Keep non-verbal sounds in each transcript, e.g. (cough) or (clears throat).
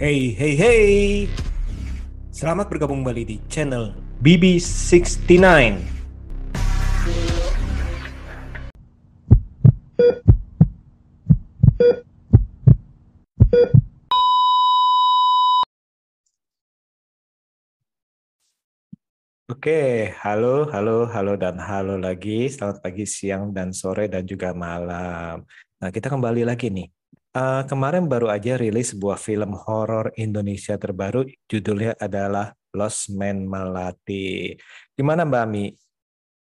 Hey, hey, hey! Selamat bergabung kembali di channel BB69. Oke, halo, halo, halo, dan halo lagi. Selamat pagi, siang, dan sore, dan juga malam. Nah, kita kembali lagi nih. Uh, kemarin baru aja rilis sebuah film horor Indonesia terbaru, judulnya adalah Lost Man Melati. Gimana Mbak Mi?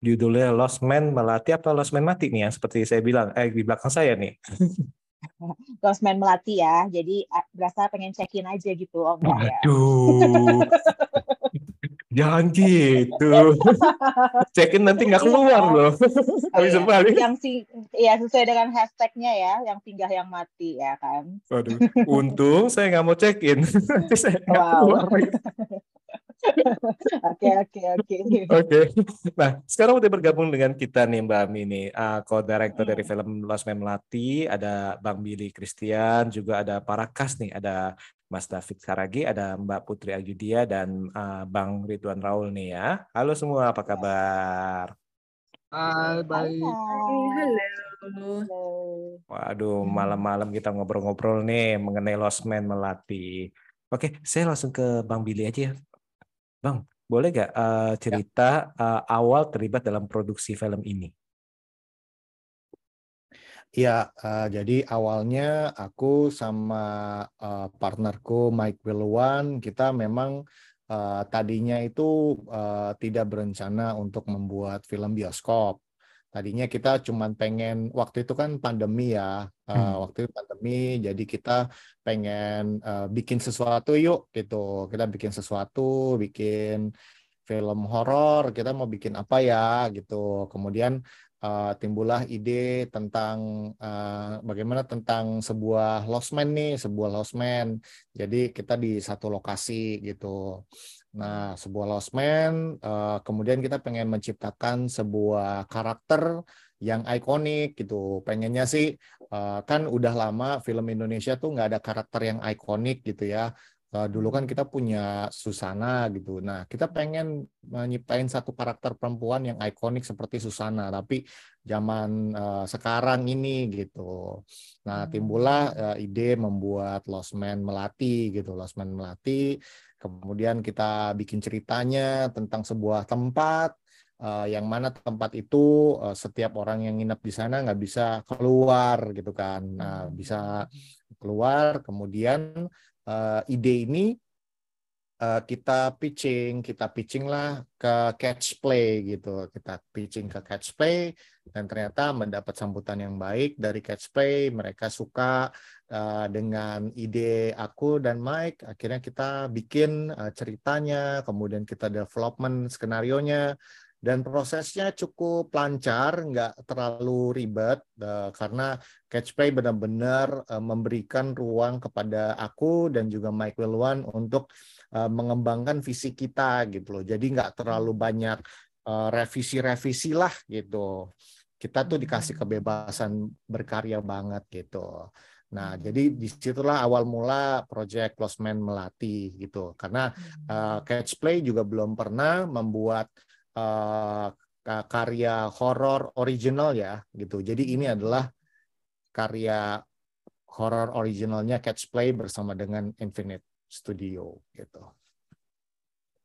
Judulnya Lost Man Melati atau Lost Man Mati nih yang seperti saya bilang, eh di belakang saya nih. (laughs) Lost Man Melati ya, jadi berasa pengen check-in aja gitu, enggak ya? Waduh. (laughs) Jangan gitu. (laughs) Check-in nanti nggak keluar iya. loh. Habis iya. balik. Yang sih ya sesuai dengan hashtagnya ya, yang singgah yang mati ya kan. Waduh, untung saya nggak mau check-in. (laughs) Nanti saya nggak wow. keluar. (laughs) Oke oke oke. Oke. Nah sekarang udah bergabung dengan kita nih Mbak Ami nih, uh, co-director hmm. dari film Lost Man Melati, ada Bang Billy Christian, juga ada para cast nih, ada Mas David Karagi, ada Mbak Putri Ajudia dan uh, Bang Ridwan Raul nih ya. Halo semua, apa kabar? Hai, baik. Halo. Waduh, malam-malam kita ngobrol-ngobrol nih mengenai Lost Man Melati. Oke, saya langsung ke Bang Billy aja ya. Bang, boleh gak uh, cerita ya. uh, awal terlibat dalam produksi film ini? Ya, uh, jadi awalnya aku sama uh, partnerku Mike Wilwan kita memang uh, tadinya itu uh, tidak berencana untuk membuat film bioskop. Tadinya kita cuma pengen waktu itu kan pandemi ya, uh, hmm. waktu itu pandemi, jadi kita pengen uh, bikin sesuatu yuk gitu. Kita bikin sesuatu, bikin film horor, kita mau bikin apa ya gitu. Kemudian uh, timbullah ide tentang uh, bagaimana tentang sebuah lost man nih, sebuah lost man. Jadi kita di satu lokasi gitu. Nah, sebuah lost man, uh, kemudian kita pengen menciptakan sebuah karakter yang ikonik gitu. Pengennya sih uh, kan udah lama film Indonesia tuh nggak ada karakter yang ikonik gitu ya uh, dulu kan kita punya Susana gitu. Nah, kita pengen menyiptain satu karakter perempuan yang ikonik seperti Susana, tapi zaman uh, sekarang ini gitu. Nah, timbullah uh, ide membuat Lost Man Melati gitu, Lost Man Melati. Kemudian kita bikin ceritanya tentang sebuah tempat uh, yang mana tempat itu uh, setiap orang yang nginep di sana nggak bisa keluar gitu kan. Nah, bisa keluar kemudian uh, ide ini uh, kita pitching, kita pitching lah ke catch play gitu. Kita pitching ke catch play dan ternyata mendapat sambutan yang baik dari catch play. Mereka suka uh, dengan ide aku dan Mike. Akhirnya kita bikin uh, ceritanya, kemudian kita development skenario nya dan prosesnya cukup lancar, nggak terlalu ribet uh, karena Catchplay benar-benar uh, memberikan ruang kepada aku dan juga Mike Wilwan untuk uh, mengembangkan visi kita gitu loh. Jadi nggak terlalu banyak revisi-revisi uh, lah gitu. Kita tuh dikasih kebebasan berkarya banget gitu. Nah, jadi di situlah awal mula Project Lost Man melatih gitu. Karena uh, Catchplay juga belum pernah membuat uh, karya horor original ya gitu. Jadi ini adalah karya horor originalnya Catch Play bersama dengan Infinite Studio gitu.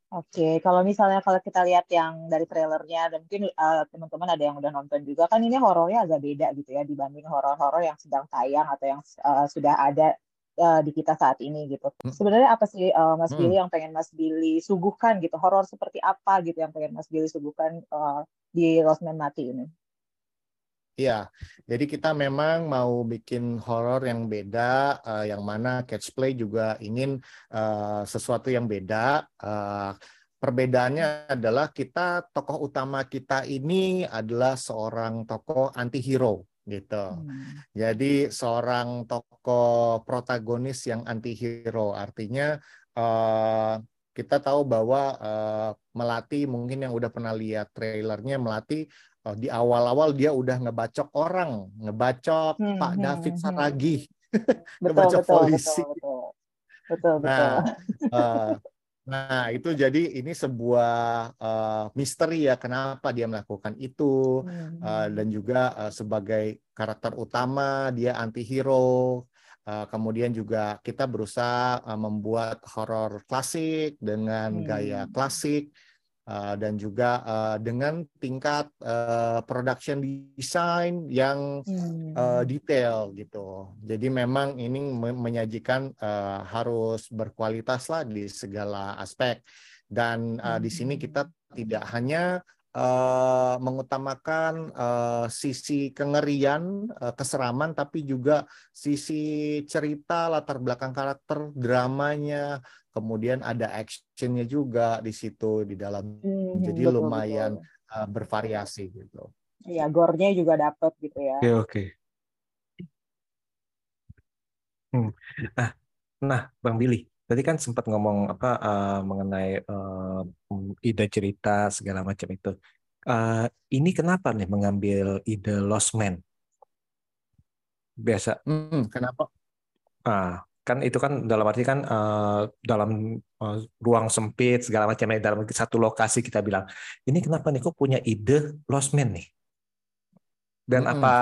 Oke, kalau misalnya kalau kita lihat yang dari trailernya dan mungkin uh, teman-teman ada yang udah nonton juga kan ini horornya agak beda gitu ya dibanding horor-horor yang sedang tayang atau yang uh, sudah ada uh, di kita saat ini gitu. Hmm. Sebenarnya apa sih uh, Mas hmm. Billy yang pengen Mas Billy suguhkan gitu? Horor seperti apa gitu yang pengen Mas Billy suguhkan uh, di Man Mati ini? Iya, jadi kita memang mau bikin horor yang beda, uh, yang mana Catch Play juga ingin uh, sesuatu yang beda. Uh, perbedaannya adalah kita tokoh utama kita ini adalah seorang tokoh anti-hero gitu. Hmm. Jadi seorang tokoh protagonis yang anti-hero artinya uh, kita tahu bahwa uh, Melati mungkin yang udah pernah lihat trailernya Melati uh, di awal-awal dia udah ngebacok orang, ngebacok hmm, Pak hmm, David hmm. Saragi, (laughs) betul, ngebacok betul, polisi. Betul, betul. Betul, betul. Nah, uh, Nah, itu jadi ini sebuah uh, misteri ya kenapa dia melakukan itu hmm. uh, dan juga uh, sebagai karakter utama dia anti-hero. Uh, kemudian juga kita berusaha uh, membuat horor klasik dengan hmm. gaya klasik Uh, dan juga uh, dengan tingkat uh, production design yang hmm. uh, detail gitu. Jadi memang ini menyajikan uh, harus berkualitas lah di segala aspek. Dan uh, hmm. di sini kita hmm. tidak hanya uh, mengutamakan uh, sisi kengerian, uh, keseraman, tapi juga sisi cerita, latar belakang karakter, dramanya, kemudian ada actionnya juga di situ di dalam. Hmm, Jadi betul, lumayan betul. Uh, bervariasi gitu. Iya, gornya juga dapat gitu ya. Oke, oke. Hmm. Nah, nah, Bang Billy, tadi kan sempat ngomong apa uh, mengenai uh, ide cerita segala macam itu. Uh, ini kenapa nih mengambil ide Lost Man? Biasa. Hmm, kenapa? Ah, kan itu kan dalam arti kan uh, dalam uh, ruang sempit segala macam ya, dalam satu lokasi kita bilang ini kenapa nih kok punya ide Lost Man nih? Dan hmm. apa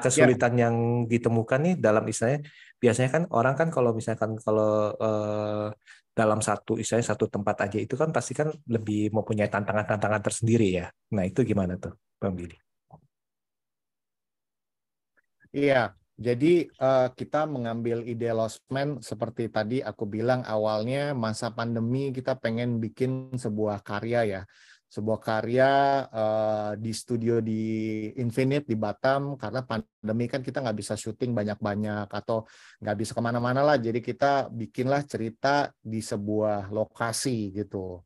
kesulitan yeah. yang ditemukan nih dalam istilahnya biasanya kan orang kan kalau misalkan kalau eh, dalam satu istilahnya satu tempat aja itu kan pasti kan lebih mempunyai tantangan-tantangan tersendiri ya. Nah itu gimana tuh, Bang Billy? Iya, jadi uh, kita mengambil ide Lost Man seperti tadi aku bilang awalnya masa pandemi kita pengen bikin sebuah karya ya. Sebuah karya uh, di studio di Infinite di Batam. Karena pandemi kan kita nggak bisa syuting banyak-banyak atau nggak bisa ke mana-mana lah. Jadi kita bikinlah cerita di sebuah lokasi gitu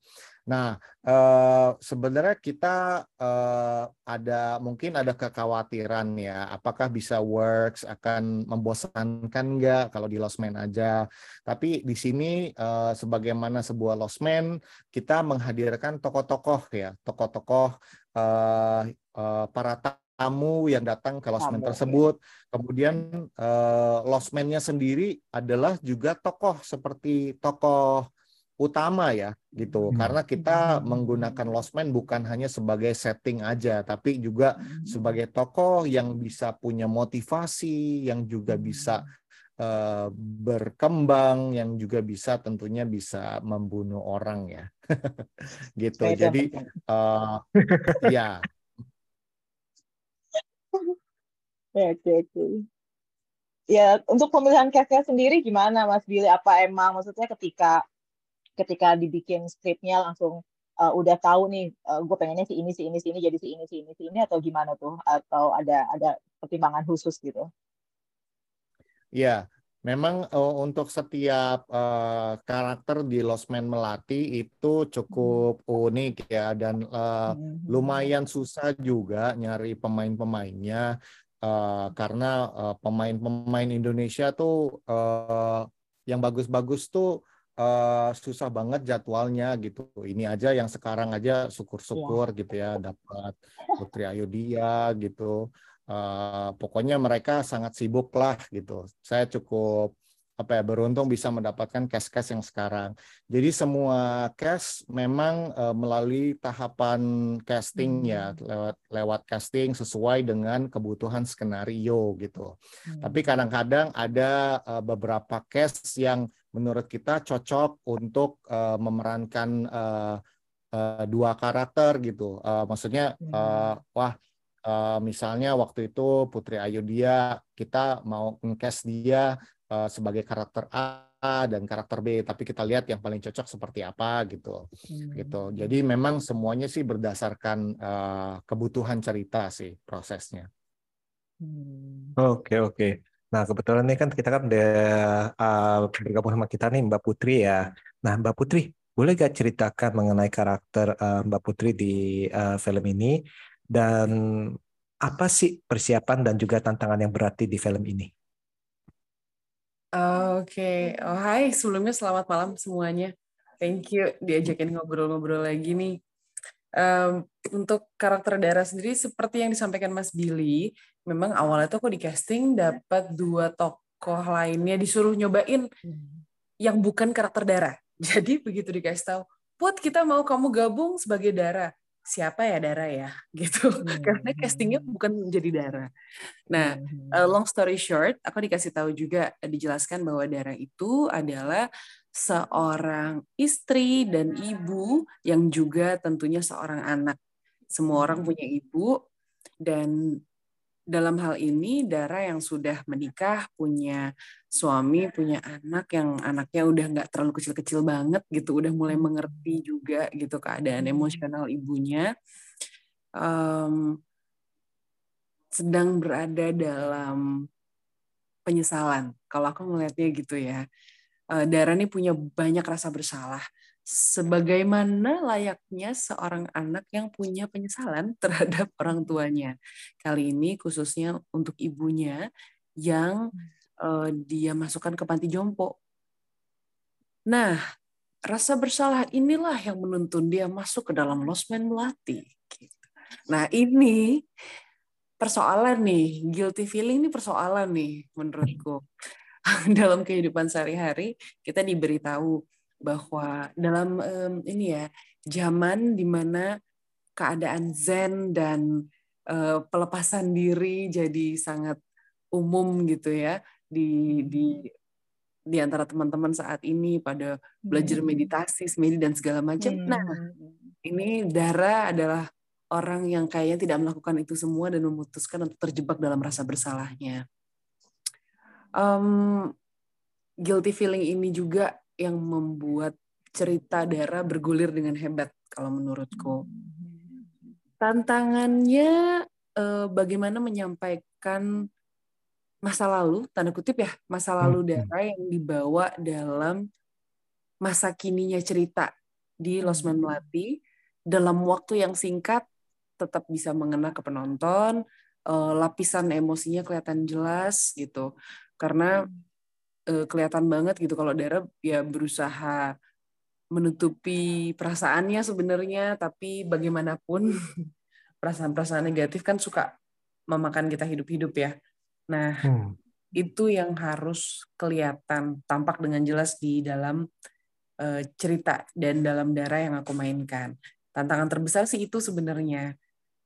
Nah, eh, sebenarnya kita eh, ada mungkin ada kekhawatiran ya, apakah bisa works akan membosankan nggak kalau di Lost Man aja. Tapi di sini eh, sebagaimana sebuah Lost Man, kita menghadirkan tokoh-tokoh ya, tokoh-tokoh eh, eh, para tamu yang datang ke ya. tersebut. Kemudian eh, Lost Man-nya sendiri adalah juga tokoh seperti tokoh utama ya gitu. Hmm. karena kita menggunakan Lost Man bukan hanya sebagai setting aja tapi juga hmm. sebagai tokoh yang bisa punya motivasi yang juga bisa uh, berkembang yang juga bisa tentunya bisa membunuh orang ya. (laughs) Gitu. Jadi uh, ya (laughs) oke oke ya untuk pemilihan cast sendiri gimana Mas Billy? Apa emang? Maksudnya ketika ketika dibikin skripnya langsung uh, udah tahu nih uh, gue pengennya si ini si ini si ini jadi si ini si ini si ini atau gimana tuh atau ada ada pertimbangan khusus gitu? Ya, memang uh, untuk setiap uh, karakter di Lost Man Melati itu cukup hmm. unik ya dan uh, lumayan susah juga nyari pemain-pemainnya uh, karena pemain-pemain uh, Indonesia tuh uh, yang bagus-bagus tuh uh, susah banget jadwalnya gitu. Ini aja yang sekarang aja syukur-syukur ya. gitu ya dapat Putri Ayu Dia gitu. Uh, pokoknya mereka sangat sibuk lah gitu. Saya cukup apa ya beruntung bisa mendapatkan cast-cast yang sekarang. Jadi semua cast memang uh, melalui tahapan casting ya hmm. lewat lewat casting sesuai dengan kebutuhan skenario gitu. Hmm. Tapi kadang-kadang ada uh, beberapa cast yang menurut kita cocok untuk uh, memerankan uh, uh, dua karakter gitu. Uh, maksudnya uh, wah uh, misalnya waktu itu Putri Ayu dia kita mau ngecast dia uh, sebagai karakter A dan karakter B, tapi kita lihat yang paling cocok seperti apa gitu. Hmm. Gitu. Jadi memang semuanya sih berdasarkan uh, kebutuhan cerita sih prosesnya. Hmm. Oke, oke. Nah, kebetulan ini kan kita kan udah uh, bergabung sama kita nih Mbak Putri ya. Nah, Mbak Putri, boleh gak ceritakan mengenai karakter uh, Mbak Putri di uh, film ini dan apa sih persiapan dan juga tantangan yang berarti di film ini? Oke, oh hai sebelumnya selamat malam semuanya. Thank you diajakin ngobrol-ngobrol lagi nih. Um, untuk karakter Dara sendiri seperti yang disampaikan Mas Billy, memang awalnya tuh aku di casting dapat dua tokoh lainnya disuruh nyobain yang bukan karakter Dara. (laughs) Jadi begitu dikasih tahu, Put kita mau kamu gabung sebagai Dara. Siapa ya Dara ya? (laughs) Gitu. Hmm. Karena castingnya bukan menjadi Dara. Nah, hmm. uh, long story short, aku dikasih tahu juga dijelaskan bahwa Dara itu adalah seorang istri dan ibu yang juga tentunya seorang anak. Semua orang punya ibu dan dalam hal ini Dara yang sudah menikah, punya suami, punya anak yang anaknya udah nggak terlalu kecil-kecil banget gitu, udah mulai hmm. mengerti juga gitu keadaan hmm. emosional ibunya, um, sedang berada dalam penyesalan. Kalau aku melihatnya gitu ya, Dara nih punya banyak rasa bersalah sebagaimana layaknya seorang anak yang punya penyesalan (laughs) terhadap orang tuanya. Kali ini khususnya untuk ibunya yang uh, dia masukkan ke panti jompo. Nah, rasa bersalah inilah yang menuntun dia masuk ke dalam losmen melati. Nah, ini persoalan nih, guilty feeling ini persoalan nih menurutku. (laughs) dalam kehidupan sehari-hari kita diberitahu bahwa dalam um, ini ya zaman di mana keadaan zen dan uh, pelepasan diri jadi sangat umum gitu ya di di di antara teman-teman saat ini pada belajar hmm. meditasi, semedi dan segala macam. Hmm. Nah, ini Dara adalah orang yang kayaknya tidak melakukan itu semua dan memutuskan untuk terjebak dalam rasa bersalahnya. Um, guilty feeling ini juga yang membuat cerita Dara bergulir dengan hebat kalau menurutku. Tantangannya eh, bagaimana menyampaikan masa lalu, tanda kutip ya, masa lalu hmm. Dara yang dibawa dalam masa kininya cerita di Losman Melati dalam waktu yang singkat tetap bisa mengena ke penonton, eh, lapisan emosinya kelihatan jelas gitu. Karena uh, kelihatan banget gitu kalau Dara ya berusaha menutupi perasaannya sebenarnya tapi bagaimanapun (laughs) perasaan-perasaan negatif kan suka memakan kita hidup-hidup ya. Nah, hmm. itu yang harus kelihatan tampak dengan jelas di dalam uh, cerita dan dalam darah yang aku mainkan. Tantangan terbesar sih itu sebenarnya.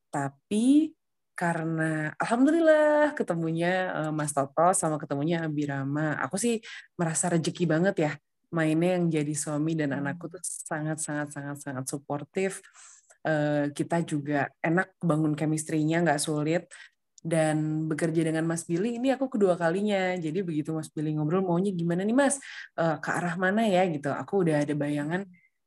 Tapi karena alhamdulillah ketemunya uh, Mas Toto sama ketemunya Abirama. Aku sih merasa rezeki banget ya mainnya yang jadi suami dan anakku tuh sangat sangat sangat sangat suportif. Uh, kita juga enak bangun chemistry-nya nggak sulit. Dan bekerja dengan Mas Billy ini aku kedua kalinya. Jadi begitu Mas Billy ngobrol maunya gimana nih Mas? Uh, ke arah mana ya? Gitu. Aku udah ada bayangan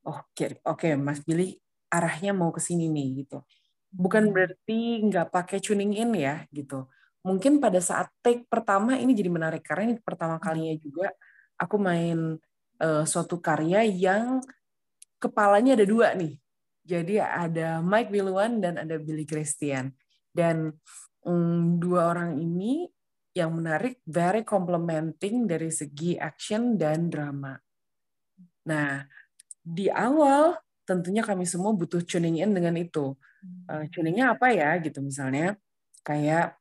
oh oke okay, okay, Mas Billy arahnya mau ke sini nih gitu bukan berarti nggak pakai tuning in ya gitu. Mungkin pada saat take pertama ini jadi menarik karena ini pertama kalinya juga aku main uh, suatu karya yang kepalanya ada dua nih. Jadi ada Mike Wilwan dan ada Billy Christian. Dan um, dua orang ini yang menarik very complementing dari segi action dan drama. Nah, di awal tentunya kami semua butuh tuning in dengan itu uh, tuningnya apa ya gitu misalnya kayak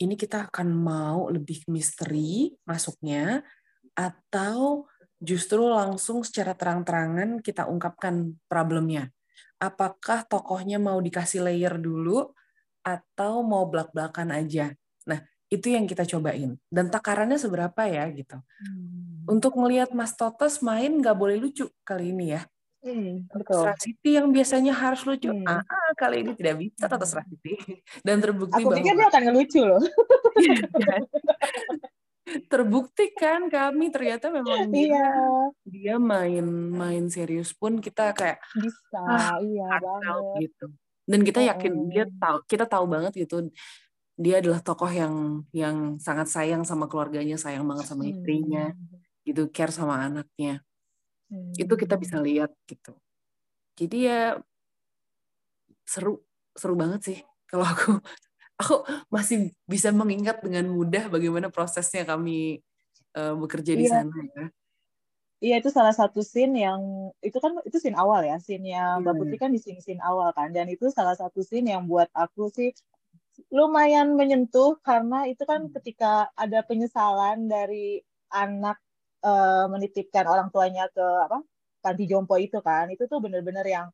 ini kita akan mau lebih misteri masuknya atau justru langsung secara terang-terangan kita ungkapkan problemnya. Apakah tokohnya mau dikasih layer dulu atau mau belak-belakan aja? Nah, itu yang kita cobain. Dan takarannya seberapa ya gitu. Hmm. Untuk melihat Mas Totos main nggak boleh lucu kali ini ya. Hmm, betul. City yang biasanya harus lucu, hmm. ah, ah kali ini tidak bisa Tata City (laughs) dan terbukti Aku bahwa pikir dia akan ngelucu loh. (laughs) terbukti kan kami ternyata memang dia, iya. dia main main serius pun kita kayak bisa ah, iya banget gitu dan kita yakin oh. dia tahu kita tahu banget gitu dia adalah tokoh yang yang sangat sayang sama keluarganya sayang banget sama istrinya hmm. gitu care sama anaknya Hmm. Itu kita bisa lihat gitu. Jadi ya seru seru banget sih kalau aku (laughs) aku masih bisa mengingat dengan mudah bagaimana prosesnya kami uh, bekerja di iya. sana ya. Iya itu salah satu scene yang itu kan itu scene awal ya, scene-nya Mbak hmm. Putri kan di scene-scene awal kan dan itu salah satu scene yang buat aku sih lumayan menyentuh karena itu kan hmm. ketika ada penyesalan dari anak uh, menitipkan orang tuanya ke apa panti jompo itu kan. Itu tuh bener-bener yang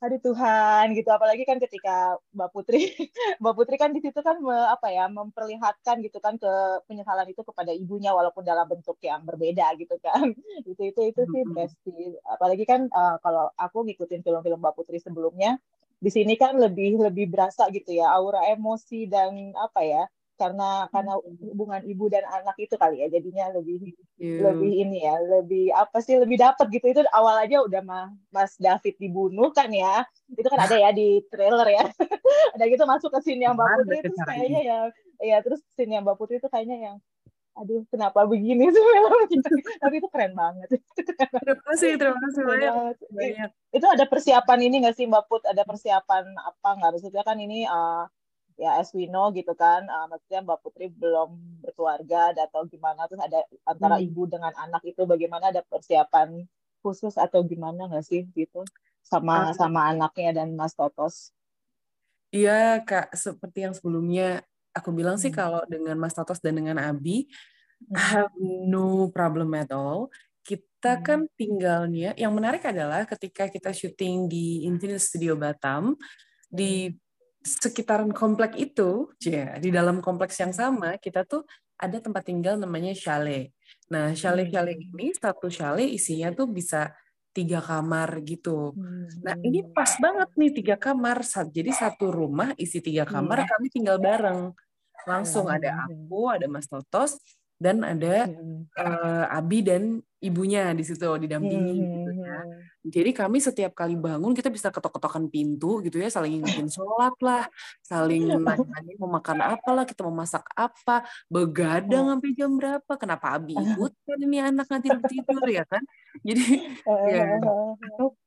aduh Tuhan gitu. Apalagi kan ketika Mbak Putri (laughs) Mbak Putri kan di situ kan me, apa ya memperlihatkan gitu kan ke penyesalan itu kepada ibunya walaupun dalam bentuk yang berbeda gitu kan. (laughs) Itu itu itu sih best sih. Apalagi kan uh, kalau aku ngikutin film-film Mbak Putri sebelumnya di sini kan lebih lebih berasa gitu ya aura emosi dan apa ya karena karena hubungan ibu dan anak itu kali ya jadinya lebih yeah. lebih ini ya lebih apa sih lebih dapat gitu. Itu awal aja udah mah Mas David dibunuh kan ya. Itu kan ada ya di trailer ya. (laughs) Ada gitu masuk ke sini yang Mbak Putri itu kayaknya ya ya terus sini yang Mbak Putri itu kayaknya yang aduh kenapa begini sih? (laughs) Tapi itu keren banget. Terima kasih terima kasih banyak. banyak. Itu ada persiapan ini nggak sih Mbak Put? Ada persiapan apa nggak? Maksudnya kan ini uh, ya as we know gitu kan uh, maksudnya Mbak Putri belum berkeluarga atau gimana terus ada antara hmm. ibu dengan anak itu bagaimana ada persiapan khusus atau gimana nggak sih gitu sama uh, sama anaknya dan Mas Totos Iya kak seperti yang sebelumnya aku bilang hmm. sih kalau dengan Mas Totos dan dengan Abi hmm. I (laughs) have no problem at all kita hmm. kan tinggalnya yang menarik adalah ketika kita syuting di Infinite Studio Batam di hmm sekitaran komplek itu, ya di dalam kompleks yang sama kita tuh ada tempat tinggal namanya chalet. Nah, chalet-chalet hmm. ini satu chalet isinya tuh bisa tiga kamar gitu. Nah, ini hmm. pas banget nih tiga kamar. Jadi satu rumah isi tiga kamar, hmm. kami tinggal bareng. Langsung ada aku, ada Mas Totos, dan ada uh, Abi dan ibunya di situ didampingi hmm. gitu ya. Jadi kami setiap kali bangun kita bisa ketok-ketokan pintu gitu ya, saling ingetin (laughs) sholat lah, saling nanya mau makan apa lah, kita mau masak apa, begadang oh. sampai jam berapa, kenapa Abi (laughs) ikut kan ini anak nanti tidur ya kan. Jadi (laughs) ya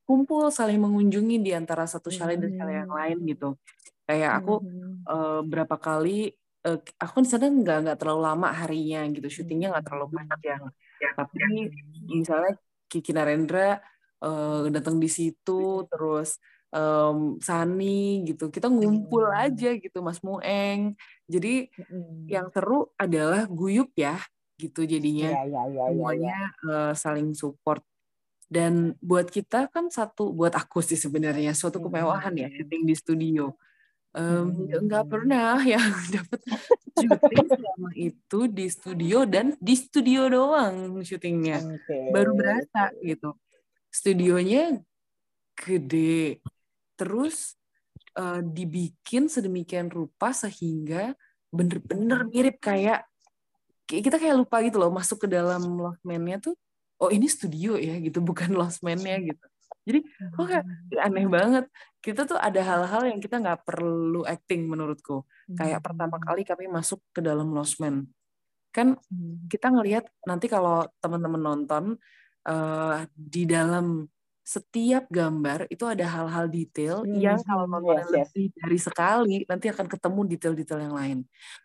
kumpul saling mengunjungi di antara satu chalet dan chalet yang lain gitu. Kayak aku uh, berapa kali uh, aku di sana nggak nggak terlalu lama harinya gitu syutingnya nggak terlalu banyak yang ya, tapi misalnya Kiki Narendra uh, datang di situ terus um, Sani gitu kita ngumpul aja gitu Mas Mueng. Jadi yang seru adalah guyup ya gitu jadinya. Ya, ya, ya, semuanya ya, ya. Uh, saling support. Dan buat kita kan satu buat aku sih sebenarnya suatu kemewahan ya syuting di studio um, nggak pernah (laughs) yang dapat syuting selama itu di studio dan di studio doang syutingnya. Okay. baru berasa gitu. Studionya gede. Terus uh, dibikin sedemikian rupa sehingga bener-bener mirip kayak kita kayak lupa gitu loh masuk ke dalam Lost Man-nya tuh oh ini studio ya gitu bukan (laughs) Lost Man-nya gitu jadi kok kayak aneh banget kita tuh ada hal-hal yang kita nggak perlu acting menurutku kayak hmm. pertama kali kami masuk ke dalam losmen kan hmm. kita ngelihat nanti kalau teman-teman nonton uh, di dalam setiap gambar itu ada hal-hal detail hmm. yang kalau nonton yes, lebih dari sekali nanti akan ketemu detail-detail yang lain.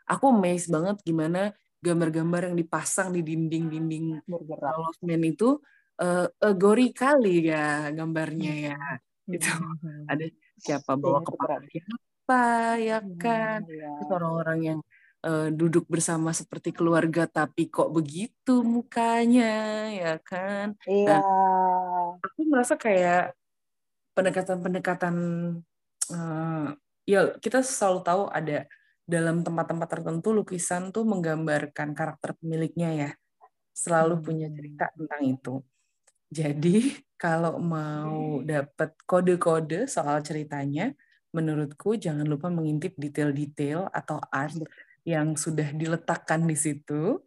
Aku amazed banget gimana gambar-gambar yang dipasang di dinding-dinding losmen itu uh, gori kali ya gambarnya ya gitu. Hmm. ada siapa bawa kepala siapa ya kan? ya. terus orang-orang yang uh, duduk bersama seperti keluarga tapi kok begitu mukanya ya kan? Iya. Nah, aku merasa kayak pendekatan-pendekatan uh, ya kita selalu tahu ada dalam tempat-tempat tertentu lukisan tuh menggambarkan karakter pemiliknya ya. Selalu punya cerita tentang itu jadi kalau mau dapat kode-kode soal ceritanya, menurutku jangan lupa mengintip detail-detail atau art yang sudah diletakkan di situ.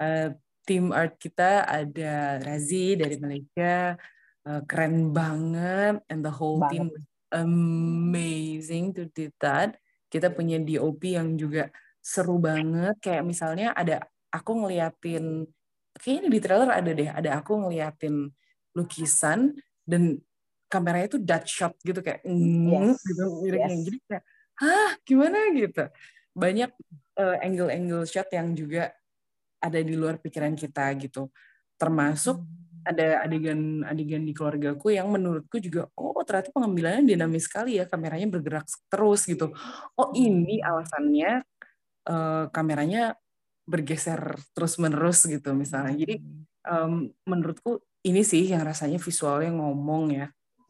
Uh, tim art kita ada Razi dari Malaysia, uh, keren banget, and the whole banget. team amazing to do that. Kita punya DOP yang juga seru banget, kayak misalnya ada aku ngeliatin, kayaknya di trailer ada deh, ada aku ngeliatin lukisan dan kameranya itu Dutch shot gitu kayak yes. gitu miringnya yes. jadi kayak hah gimana? Gitu. Banyak uh, angle-angle shot yang juga ada di luar pikiran kita gitu. Termasuk ada adegan-adegan di keluargaku yang menurutku juga oh ternyata pengambilannya dinamis sekali ya kameranya bergerak terus gitu. Oh ini alasannya uh, kameranya bergeser terus menerus gitu misalnya. Jadi um, menurutku ini sih yang rasanya visualnya ngomong ya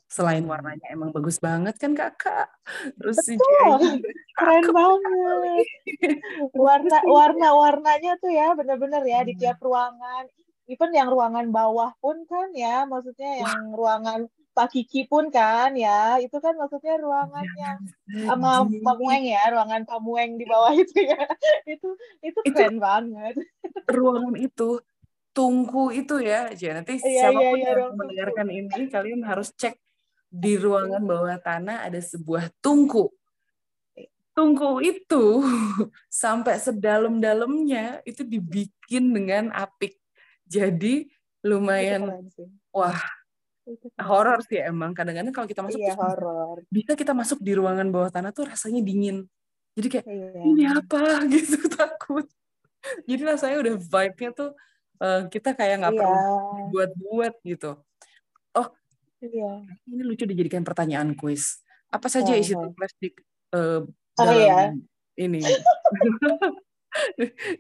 selain Hmm. warnanya emang bagus banget kan kakak terus Betul. CGI Keren banget. (laughs) Warna warna warnanya tuh ya bener-bener ya di Hmm. tiap ruangan. Even yang ruangan bawah pun kan ya, maksudnya yang ruangan Pak Kiki pun kan ya, itu kan maksudnya ruangan yang sama Jadi, Pak Mueng ya, ruangan Pak Mueng di bawah (laughs) itu ya. Itu itu Itu- keren banget. ruangan itu tungku itu ya aja nanti Iya, iya, siapa pun iya, yang ruang tungku. mendengarkan ini kalian harus cek di ruangan bawah tanah ada sebuah tungku. Tungku itu (laughs) sampai sedalam-dalamnya itu dibikin dengan apik. Jadi lumayan wah horor sih emang. Kadang-kadang kalau kita masuk Iya, horor. bisa kita masuk di ruangan bawah tanah tuh rasanya dingin. Jadi kayak Iya. ini apa? (laughs) Gitu takut. Jadi rasanya udah vibe-nya tuh eh, kita kayak nggak Iya. perlu buat-buat gitu Iya. ini lucu dijadikan pertanyaan kuis apa saja Oh, isi oh. plastik eh, Oh, dalam iya. ini (laughs)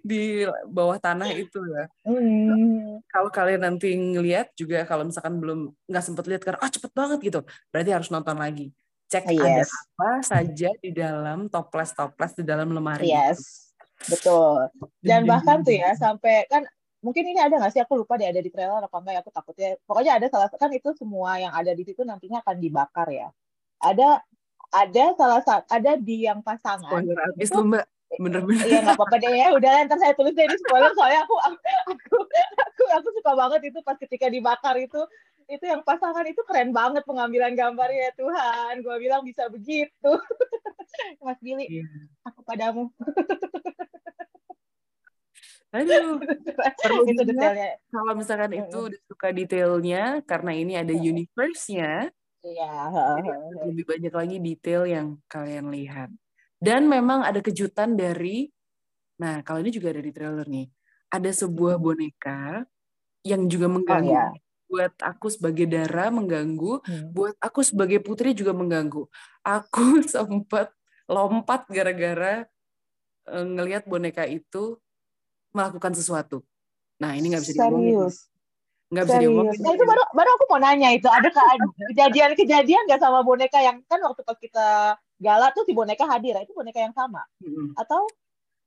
di bawah tanah itu ya Hmm. kalau kalian nanti ngelihat juga kalau misalkan belum nggak sempet lihat karena ah cepet banget gitu berarti harus nonton lagi cek ada Yes. apa saja di dalam toples toples di dalam lemari itu. Yes, betul. Dan bahkan tuh ya (laughs) sampai kan mungkin ini ada nggak sih? Aku lupa deh ada di trailer apa enggak ya? Aku takutnya pokoknya ada salah kan itu semua yang ada di situ nantinya akan dibakar ya. Ada ada salah satu ada di yang pasangan. spoiler abis Itu- lu mbak bener-bener Iya nggak apa-apa deh. Ya udah ntar saya tulis deh di spoiler soalnya aku aku aku aku suka banget itu pas ketika dibakar itu. Itu yang pasangan itu keren banget pengambilan gambarnya. Ya Tuhan gue bilang bisa begitu. (laughs) Mas Billy Iya. aku padamu (laughs) aduh (laughs) Perlu itu detailnya kalau misalkan itu udah suka detailnya karena ini ada Mm-mm. universe-nya Iya, lebih banyak lagi detail yang kalian lihat. Dan memang ada kejutan dari, nah kalau ini juga ada di trailer nih, ada sebuah boneka yang juga mengganggu. iya. Buat aku sebagai Dara mengganggu, Hmm. buat aku sebagai Putri juga mengganggu. Aku (laughs) sempat lompat gara-gara eh, ngelihat boneka itu melakukan sesuatu. Nah ini nggak bisa diomongin. serius Nggak bisa diomongin. nah itu baru baru aku mau nanya itu ada ke- kejadian-kejadian nggak sama boneka yang kan waktu kita gala tuh si boneka hadir itu boneka yang sama atau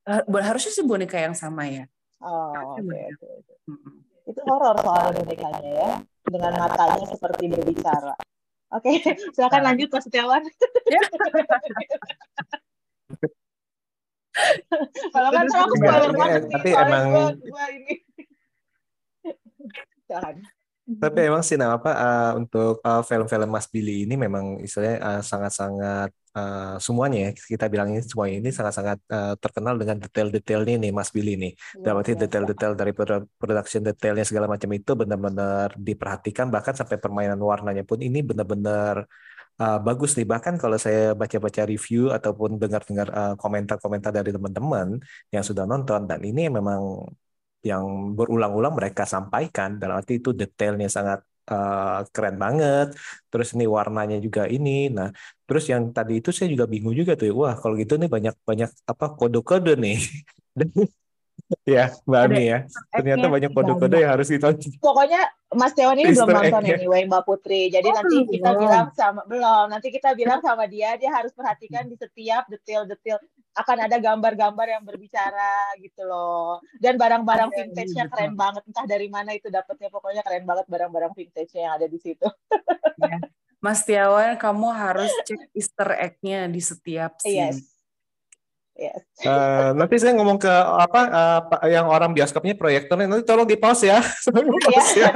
Eh, harusnya sih boneka yang sama ya. oh oke. Mm-mm. itu horor soal bonekanya ya dengan matanya seperti berbicara oke (laughs) silakan lanjut Mas Setiawan Ya. (laughs) kalau kan ntar aku spoiler banget eh, nih tapi emang- gua, gua ini (laughs) Tapi emang sih nah, apa eh, untuk eh, film-film Mas Billy ini memang istilahnya eh, sangat-sangat eh, semuanya ya kita bilangnya semuanya ini sangat-sangat eh, terkenal dengan detail-detailnya nih Mas Billy nih. Dalam arti Luar biasa. detail-detail dari produ- production detailnya segala macam itu benar-benar diperhatikan bahkan sampai permainan warnanya pun ini benar-benar uh, bagus nih. Bahkan kalau saya baca-baca review ataupun dengar-dengar uh, komentar-komentar dari teman-teman yang sudah nonton dan ini memang yang berulang-ulang mereka sampaikan dalam arti itu detailnya sangat uh, keren banget. Terus ini warnanya juga ini. Nah terus yang tadi itu saya juga bingung juga tuh wah kalau gitu nih banyak-banyak apa kode-kode nih (laughs) ya Mbak Ami ya ternyata banyak kode-kode yang harus ditonton pokoknya Mas Tewan ini belum Easter nonton egg-nya. anyway Mbak Putri. Jadi Oh, nanti kita belum. bilang sama belum. Nanti kita bilang sama dia dia harus perhatikan di setiap detail-detail akan ada gambar-gambar yang berbicara gitu loh. Dan barang-barang vintage-nya iya, keren banget. Entah dari mana itu dapetnya pokoknya keren banget barang-barang vintage-nya yang ada di situ. Ya. Mas Tiawan, kamu harus cek Easter egg-nya di setiap scene. Yes. Yes. Eh, nanti saya ngomong ke apa Pak- yang orang bioskopnya proyektornya nanti tolong di (laughs) pause ya. Tolong di Iya. pause ya.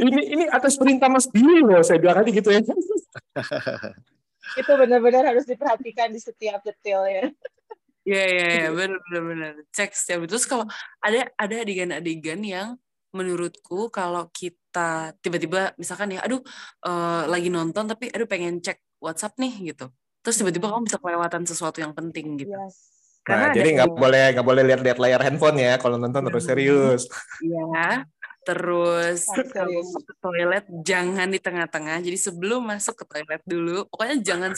Ini ini atas perintah Mas Billy loh saya bilang aja gitu ya. (laughs) itu benar-benar harus diperhatikan di setiap detailnya. Iya, iya, iya, benar, benar, benar. Cek setiap itu. Terus kalau ada ada adegan-adegan yang menurutku kalau kita tiba-tiba misalkan ya, aduh eh, lagi nonton tapi aduh pengen cek WhatsApp nih gitu. Terus tiba-tiba kamu bisa kelewatan sesuatu yang penting gitu. Yes. Nah, Karena ada jadi nggak boleh nggak boleh lihat-lihat layar handphone ya kalau nonton harus Hmm. serius. Iya. Terus kalau ke toilet jangan di tengah-tengah. Jadi sebelum masuk ke toilet dulu, pokoknya jangan.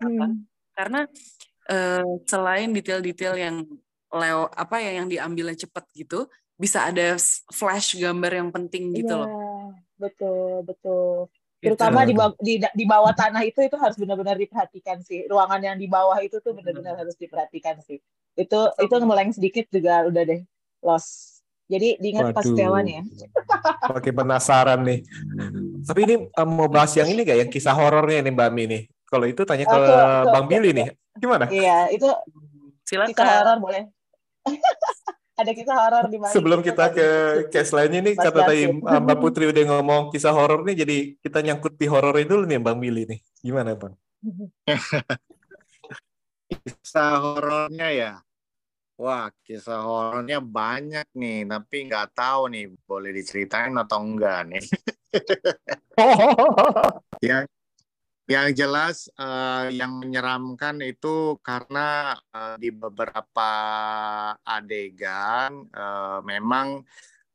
Hmm. Karena eh, selain detail-detail yang leo apa ya yang diambilnya cepat gitu, bisa ada flash gambar yang penting gitu Iya, loh. betul, betul. Gitu. Terutama di, ba- di di bawah tanah itu itu harus benar-benar diperhatikan sih. Ruangan yang di bawah itu tuh benar-benar harus diperhatikan sih. Itu itu ngeleng sedikit juga udah deh loss. Jadi diingat pas setelan ya. (laughs) Pakai penasaran nih. Tapi ini eh, mau bahas yang ini gak yang kisah horornya nih Mbak Mi nih. Kalau itu tanya ke Oh, ke- Bang Billy nih. Gimana? Iya, itu kisah Silakan. horor boleh. (laughs) Ada kisah horor di mana? Sebelum kita ke case lainnya nih, kata tadi Mbak Putri udah ngomong kisah horor nih, jadi kita nyangkut di horor dulu nih Bang Billy nih. Gimana Bang? Kisah horornya ya. Wah, kisah horornya banyak nih, tapi nggak tahu nih boleh diceritain atau enggak nih. (laughs) yang yang jelas eh, yang menyeramkan itu karena eh, di beberapa adegan eh, memang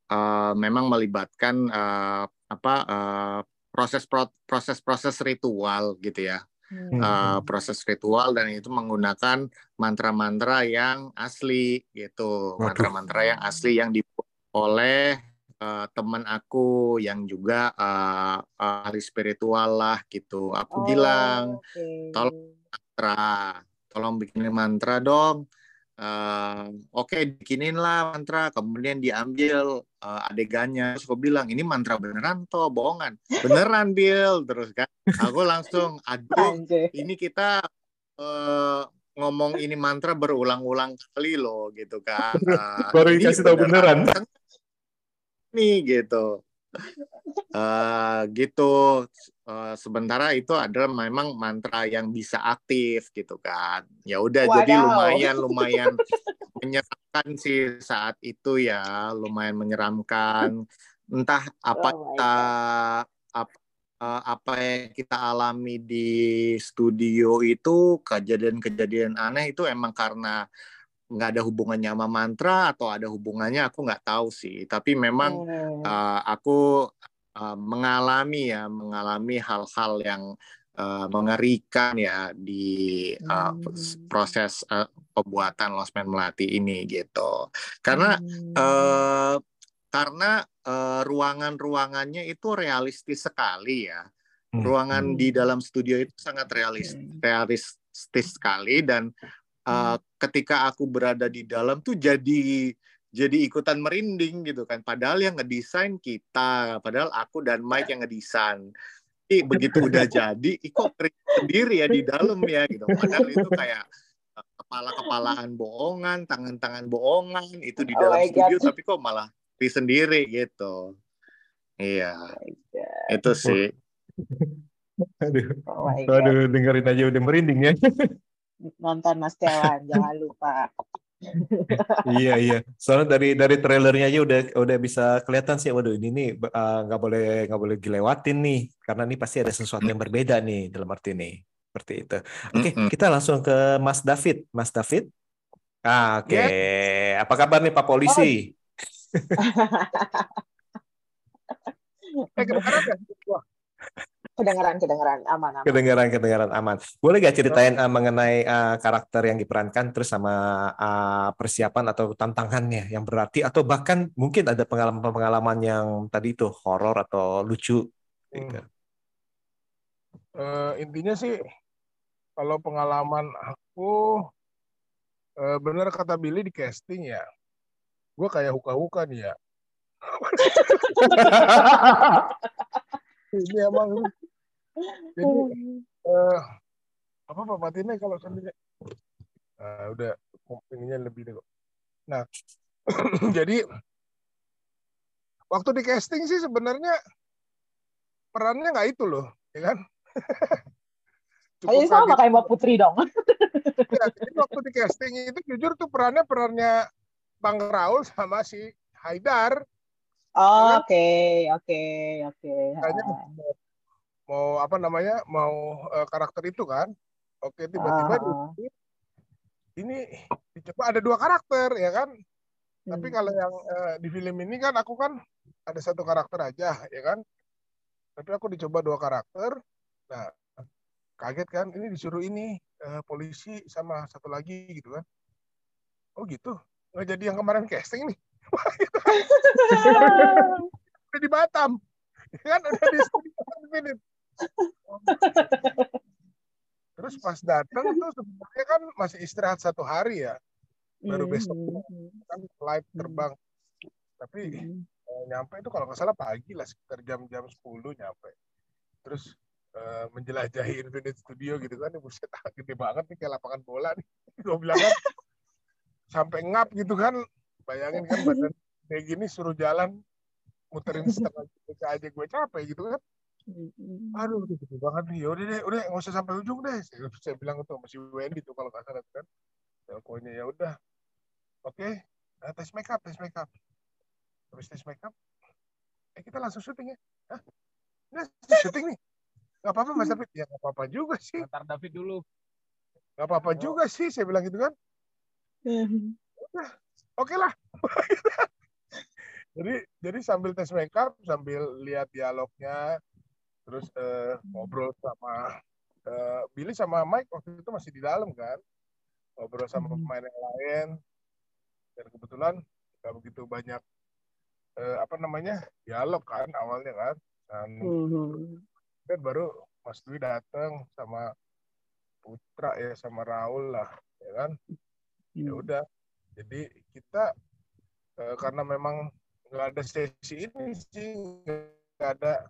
eh, memang melibatkan eh, apa eh, proses proses proses ritual gitu ya. Hmm. uh, proses ritual dan itu menggunakan mantra-mantra yang asli gitu. Mantra-mantra yang asli yang dibuat oleh uh, teman aku yang juga uh, uh, ahli spiritual lah gitu aku Oh, bilang oke. tolong. mantra tolong bikinin mantra dong Uh, oke bikinin lah mantra kemudian diambil uh, adegannya terus aku bilang ini mantra beneran toh bohongan (laughs) beneran Bill terus kan aku langsung aduh ini kita eh, ngomong ini mantra berulang-ulang kali loh gitu kan. (laughs) Eh, Baru dikasih tahu beneran. Nih gitu. Eh, gitu. Eh, sementara itu adalah memang mantra yang bisa aktif gitu kan. Ya udah jadi lumayan lumayan menyeramkan sih saat itu ya, lumayan menyeramkan. Entah apa Oh kita apa eh, apa yang kita alami di studio itu kejadian-kejadian aneh itu emang karena nggak ada hubungannya sama mantra atau ada hubungannya aku nggak tahu sih tapi memang Hmm. uh, aku uh, mengalami ya mengalami hal-hal yang uh, mengerikan ya di uh, Hmm. proses uh, pembuatan Lost Man Melati ini gitu karena Hmm. eh, karena eh, ruangan-ruangannya itu realistis sekali ya Hmm. ruangan Hmm. di dalam studio itu sangat realis Hmm. realistis sekali dan uh, ketika aku berada di dalam tuh jadi jadi ikutan merinding gitu kan. Padahal yang ngedesain kita padahal aku dan Mike yang ngedesain. Ih, (laughs) begitu udah jadi merinding sendiri ya di dalam ya gitu. Padahal itu kayak uh, kepala-kepalaan bohongan tangan-tangan bohongan itu di Oh dalam my studio God. tapi kok malah di sendiri gitu. Iya. Oh itu sih. Aduh, Oh aduh dengerin aja udah merinding ya. (laughs) Nonton Mas Tewan, jangan lupa. iya iya. Soalnya dari dari trailernya aja udah udah bisa kelihatan sih. Waduh ini nih uh, nggak boleh nggak boleh dilewatin nih karena ini pasti ada sesuatu yang berbeda nih dalam arti nih seperti itu. Oke Mm-mm. kita langsung ke Mas David. Mas David. Ah, Oke. Apa kabar nih Pak Polisi? (laughs) Eh, kedengaran kedengeran, aman, aman. Kedengaran kedengaran aman. Boleh gak ceritain uh, mengenai uh, karakter yang diperankan terus sama uh, persiapan atau tantangannya yang berarti atau bahkan mungkin ada pengalaman-pengalaman yang tadi itu horor atau lucu gitu. eh, intinya sih kalau pengalaman aku eh, bener kata Billy di casting ya. Gue kayak huka-huka nih ya. (laughs) Ini emang jadi eh, apa Pak Patinnya kalau sambil Nah, udah ininya lebih deh kok. Nah, (clears throat) jadi waktu di casting sih sebenarnya perannya nggak itu loh, ya kan? (laughs) Kayaknya sama kaget. kayak Mbak Putri dong. (laughs) Ya, jadi waktu di casting itu jujur tuh perannya perannya Bang Raul sama si Haidar. Oh, Oke, oke, oke. Mau, apa namanya mau eh, karakter itu kan. Oke tiba-tiba di- ini dicoba ada dua karakter ya kan. Tapi Hmm. kalau yang eh, di film ini kan aku kan ada satu karakter aja ya kan. Tapi aku dicoba dua karakter. Nah kaget kan ini disuruh ini eh, polisi sama satu lagi gitu kan. Oh gitu. Nggak jadi yang kemarin casting nih. (laughs) udah di Batam kan udah di studio (laughs) Infinite terus pas datang tuh sebenarnya kan masih istirahat satu hari ya. Baru besok kan flight terbang. Tapi eh, nyampe itu kalau nggak salah pagi lah sekitar jam-jam 10 nyampe. Terus eh, menjelajahi Infinite Studio gitu kan buset ah, (laughs) gede banget nih kayak lapangan bola nih. (laughs) Gue bilang kan sampai ngap gitu kan bayangin kan badan (laughs) kayak gini suruh jalan muterin setengah aja gue capek gitu kan aduh udah gede banget nih. Yaudah deh udah nggak usah sampai ujung deh. Saya, saya bilang tuh masih Wendy tuh kalau nggak salah kan. Ya pokoknya ya udah. Oke eh, tes makeup tes makeup. Habis tes makeup eh kita langsung syuting ya. Hah? Udah syuting nih. Nggak apa-apa mas David. Ya nggak apa-apa juga sih. Antar David dulu. nggak apa-apa juga sih saya bilang gitu kan. Oke lah. (laughs) Jadi jadi sambil tes makeup sambil lihat dialognya terus eh, ngobrol sama eh, Billy sama Mike waktu itu masih di dalam kan? Ngobrol sama pemain yang lain. Dan kebetulan nggak begitu banyak eh, apa namanya dialog kan awalnya kan? Dan dan baru Mas Dwi datang sama Putra ya sama Raul lah ya kan? Ya udah. Jadi kita eh, karena memang nggak ada sesi ini sih nggak ada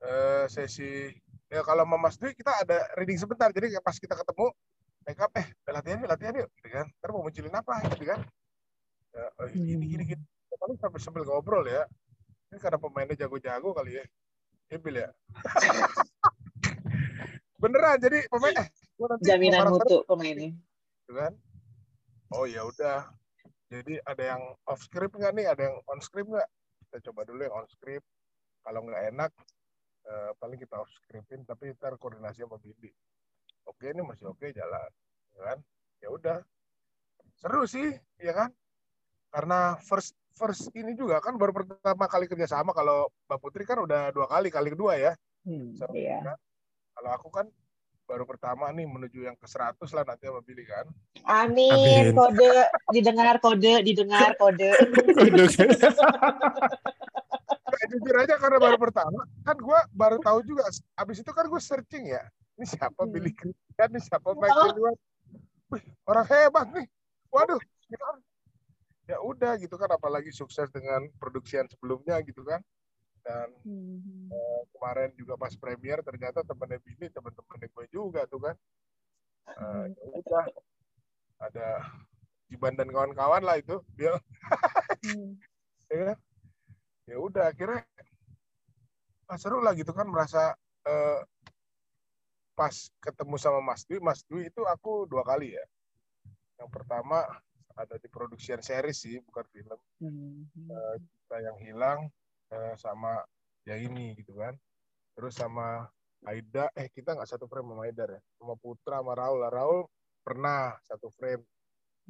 eh, sesi ya kalau sama Mas Dwi kita ada reading sebentar. Jadi pas kita ketemu make up eh latihan yuk latihan yuk gitu kan. Ntar mau munculin apa gitu kan. Ya, oh, gini gini gini paling sampai sambil ngobrol ya. Ini karena pemainnya jago-jago kali ya. Ibil ya. (laughs) Beneran jadi pemain eh nanti Jaminan mutu pemainnya. gitu kan. Oh ya udah. Jadi ada yang off script nggak nih? Ada yang on script nggak? Kita coba dulu yang on script. Kalau nggak enak eh, paling kita off scriptin tapi ntar koordinasi sama Bindi oke ini masih oke jalan ya kan ya udah seru sih ya kan karena first first ini juga kan baru pertama kali kerjasama kalau Mbak Putri kan udah dua kali kali kedua ya Hmm, Sama iya. kan? kalau aku kan baru pertama nih menuju yang ke 100 lah nanti sama Billy kan Amin. Amin. Kode didengar kode didengar kode. (laughs) (laughs) Kayak jujur aja karena baru pertama kan gue baru tahu juga abis itu kan gue searching ya. Ini siapa Hmm. Billy Christian ini siapa Michael Edward Wih, orang hebat nih. Waduh gitu kan. ya udah gitu kan apalagi sukses dengan produksian sebelumnya gitu kan. Dan eh, kemarin juga pas premier ternyata temennya Billy temen-temennya gue juga tuh kan. Eh, ya udah. Ada Jiban dan kawan-kawan lah itu. Dia (laughs) ya kan? Ya udah akhirnya ah, seru lah gitu kan merasa eh, pas ketemu sama Mas Dwi Mas Dwi itu aku dua kali ya. Yang pertama ada di produksian series sih bukan film. Eh, kita yang hilang eh, sama ya ini gitu kan. Terus sama Aida eh kita nggak satu frame sama Aida ya sama Putra sama Raul Lah, Raul pernah satu frame.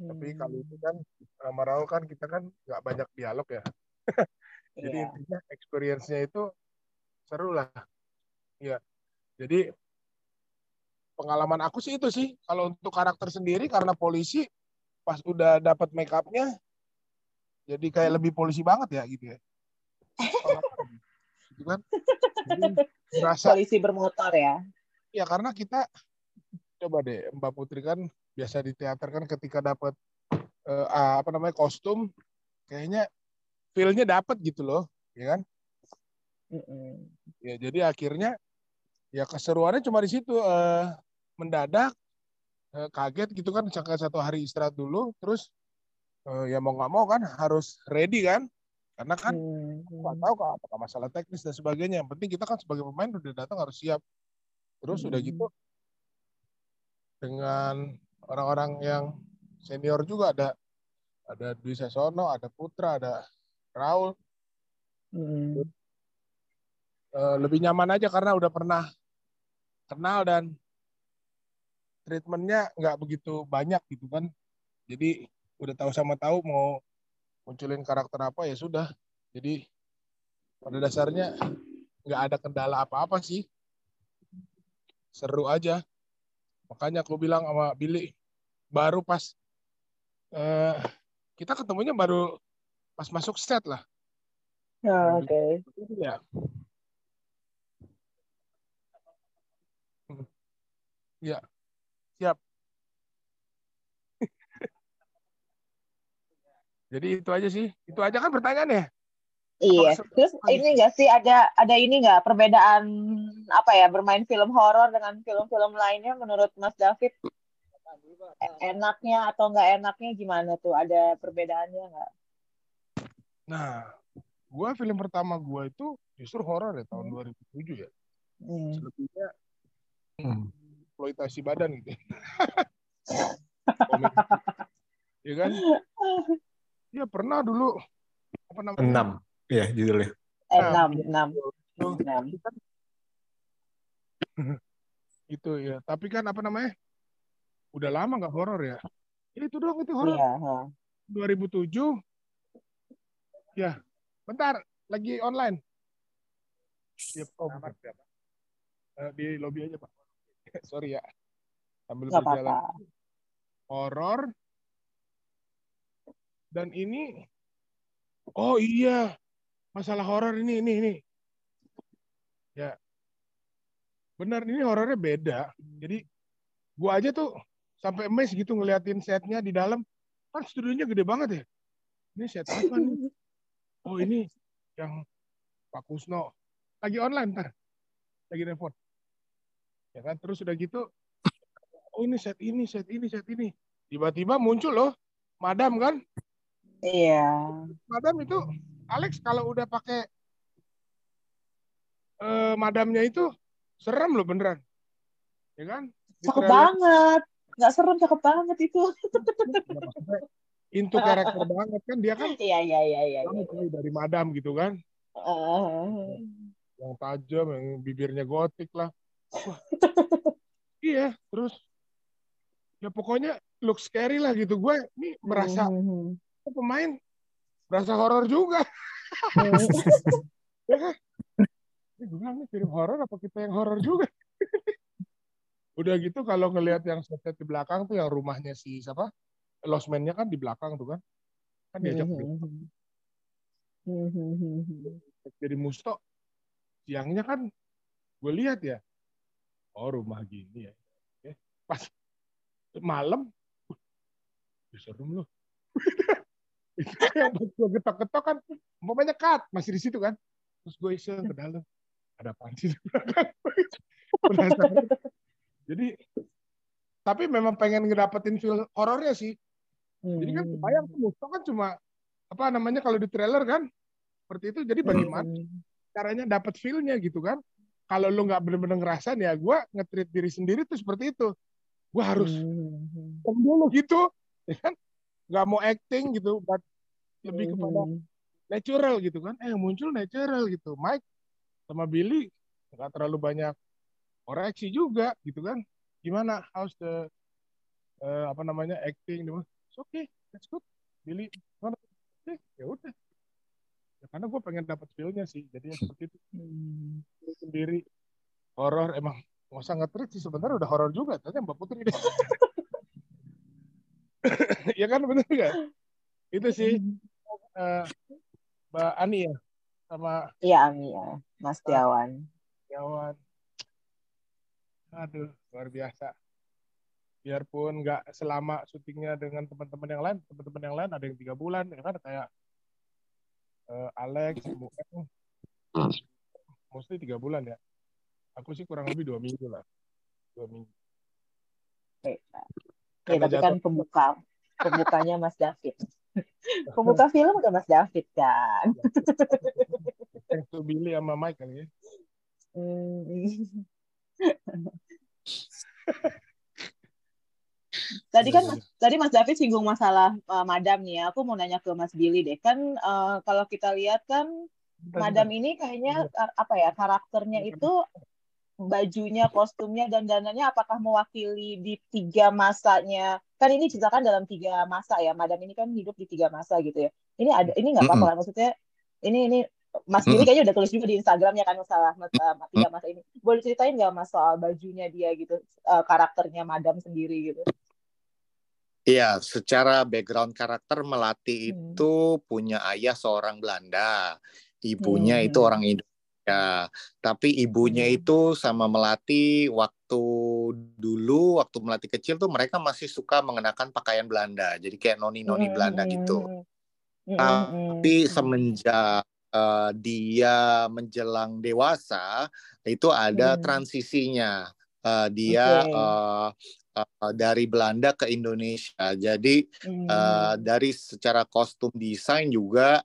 Tapi kali itu kan sama Raul kan kita kan nggak banyak dialog ya (laughs) jadi Iya. intinya experience-nya itu seru lah. Ya jadi pengalaman aku sih itu sih. Kalau untuk karakter sendiri karena polisi pas udah dapat make up-nya jadi kayak lebih polisi banget ya gitu ya. (laughs) Gitu kan jadi merasa Polisi bermotor ya. ya karena kita coba deh Mbak Putri kan biasa di teater kan ketika dapat eh, ah, apa namanya kostum kayaknya feel-nya dapat gitu loh ya kan ya jadi akhirnya ya keseruannya cuma di situ eh, mendadak eh, kaget gitu kan misalkan satu hari istirahat dulu terus eh, ya mau nggak mau kan harus ready kan karena kan Hmm. nggak tahu kok apakah masalah teknis dan sebagainya yang penting kita kan sebagai pemain udah datang harus siap terus udah Hmm. gitu dengan orang-orang yang senior juga ada ada Dwi Sasono ada Putra ada Raul. Mm. Eh, lebih nyaman aja karena udah pernah kenal dan treatmentnya nggak begitu banyak gitu kan. Jadi udah tahu sama tahu mau munculin karakter apa ya sudah. Jadi pada dasarnya nggak ada kendala apa-apa sih. Seru aja. Makanya aku bilang sama Billy baru pas eh, kita ketemunya baru pas masuk set lah. Oh, Oke. Okay. Ya. Ya, siap. (laughs) Jadi itu aja sih. Itu aja kan pertanyaannya. Iya. Terus ini enggak sih ada ada ini enggak perbedaan apa ya bermain film horor dengan film-film lainnya menurut Mas David? Enaknya atau enggak enaknya gimana tuh? Ada perbedaannya enggak? Nah, gua film pertama gua itu justru horor ya tahun hmm. 2007 ya. Hmm. Selebihnya hmm. eksploitasi badan gitu. (laughs) Iya kan? Iya pernah dulu apa namanya? Enam. Iya, judulnya. Eh, enam, enam. enam. itu (laughs) ya. Tapi kan apa namanya? Udah lama nggak horor ya. Itu doang itu horor. Iya. 2007. Ya, bentar. Lagi online. Ya, oh, bentar. Uh, di lobby aja, Pak. (laughs) Sorry ya. Sambil gak berjalan. Horor. Dan ini Oh iya, masalah horor ini ini ini ya benar ini horornya beda jadi gua aja tuh sampai emes gitu ngeliatin setnya di dalam kan studionya gede banget ya ini set apa nih (laughs) oh ini yang Pak Kusno lagi online ntar lagi telepon ya kan terus udah gitu oh ini set ini set ini set ini tiba-tiba muncul loh madam kan iya madam itu Alex kalau udah pakai uh, madamnya itu serem loh beneran. Ya kan? cakep banget. Nggak serem, cakep banget itu. Into (laughs) karakter banget kan dia kan. Iya, iya, iya. iya, iya. Dari madam gitu kan. Uh. Yang tajam, yang bibirnya gotik lah. iya, terus ya pokoknya look scary lah gitu. Gue ini merasa uh -huh. pemain berasa horor juga. (laughs) ya kan? Ini gue bilang nih film horor apa kita yang horor juga? (laughs) Udah gitu kalau ngelihat yang set di belakang tuh yang rumahnya si siapa? Losman-nya kan di belakang tuh kan. Kan diajak hmm. Jadi musto siangnya kan gue lihat ya. Oh rumah gini ya. Eh, pas malam, serem loh. (laughs) yang gue getok-getok kan umpamanya cut masih di situ kan terus gue iseng ke dalam ada apaan sih (laughs) jadi tapi memang pengen ngedapetin feel horornya sih jadi kan bayang tuh Musto kan cuma apa namanya kalau di trailer kan seperti itu jadi bagaimana hmm. caranya dapat feelnya gitu kan kalau lu nggak bener-bener ngerasain ya gue ngetrit diri sendiri tuh seperti itu gue harus hmm. dulu gitu ya kan nggak mau acting gitu, but lebih kepada hmm. natural gitu kan. Eh muncul natural gitu. Mike sama Billy nggak terlalu banyak koreksi juga gitu kan. Gimana how's the uh, apa namanya acting Oke, okay, that's good. Billy mana? Eh, ya udah. Ya, karena gue pengen dapat feelnya sih. Jadi ya seperti itu. Hmm. Sendiri horor emang nggak usah ngetrit sih sebenarnya udah horor juga. Tanya Mbak Putri deh. (laughs) (laughs) ya kan benar nggak? Itu sih uh, Mbak Ani ya sama Iya Ani ya, Mas Tiawan. Tiawan. Aduh, luar biasa. Biarpun nggak selama syutingnya dengan teman-teman yang lain, teman-teman yang lain ada yang tiga bulan, ya kan kayak uh, Alex, mostly tiga bulan ya. Aku sih kurang lebih dua minggu lah, dua minggu. Ya, tapi kan pembuka pembukanya Mas David. (laughs) Pembuka film udah Mas David kan. Itu Billy sama Mike kali ya. (laughs) Tadi kan tadi Mas David singgung masalah uh, madam nih ya. Aku mau nanya ke Mas Billy deh. Kan uh, kalau kita lihat kan madam ini kayaknya iya. apa ya karakternya itu bajunya, kostumnya, dan dananya apakah mewakili di tiga masanya? Kan ini ceritakan dalam tiga masa ya. Madam ini kan hidup di tiga masa gitu ya. Ini ada, ini nggak apa-apa maksudnya. Ini ini Mas Billy kayaknya udah tulis juga di Instagramnya kan masalah uh, tiga masa ini. Boleh ceritain nggak mas soal bajunya dia gitu, uh, karakternya Madam sendiri gitu? Iya, secara background karakter Melati hmm. itu punya ayah seorang Belanda, ibunya hmm. itu orang Indonesia. Tapi ibunya hmm. itu sama Melati waktu dulu, waktu Melati kecil tuh mereka masih suka mengenakan pakaian Belanda, jadi kayak noni-noni hmm. Belanda gitu. Hmm. Tapi semenjak uh, dia menjelang dewasa, itu ada hmm. transisinya. Uh, dia okay. uh, uh, dari Belanda ke Indonesia. Jadi hmm. uh, dari secara kostum desain juga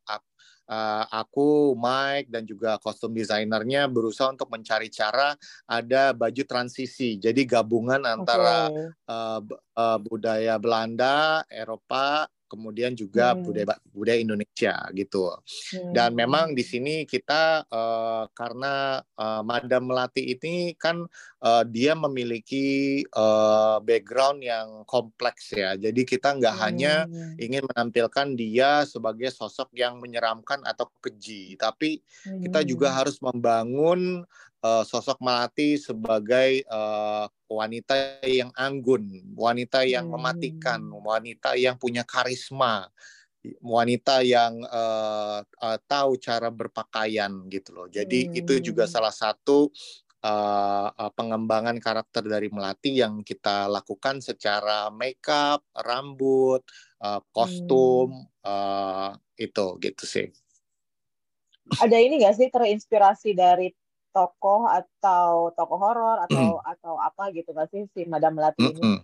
uh, aku Mike dan juga kostum desainernya berusaha untuk mencari cara ada baju transisi. Jadi gabungan antara okay. uh, uh, budaya Belanda, Eropa kemudian juga hmm. budaya budaya Indonesia gitu. Hmm. Dan memang di sini kita uh, karena uh, Madam Melati ini kan uh, dia memiliki uh, background yang kompleks ya. Jadi kita nggak hmm. hanya ingin menampilkan dia sebagai sosok yang menyeramkan atau keji, tapi hmm. kita juga harus membangun uh, sosok Melati sebagai uh, wanita yang anggun, wanita yang hmm. mematikan, wanita yang punya karisma, wanita yang uh, uh, tahu cara berpakaian gitu loh. Jadi hmm. itu juga hmm. salah satu uh, uh, pengembangan karakter dari Melati yang kita lakukan secara makeup, rambut, uh, kostum hmm. uh, itu gitu sih. Ada ini gak sih terinspirasi dari tokoh atau tokoh horor atau mm. atau apa gitu nggak sih si Madam Melati ini? Mm -mm.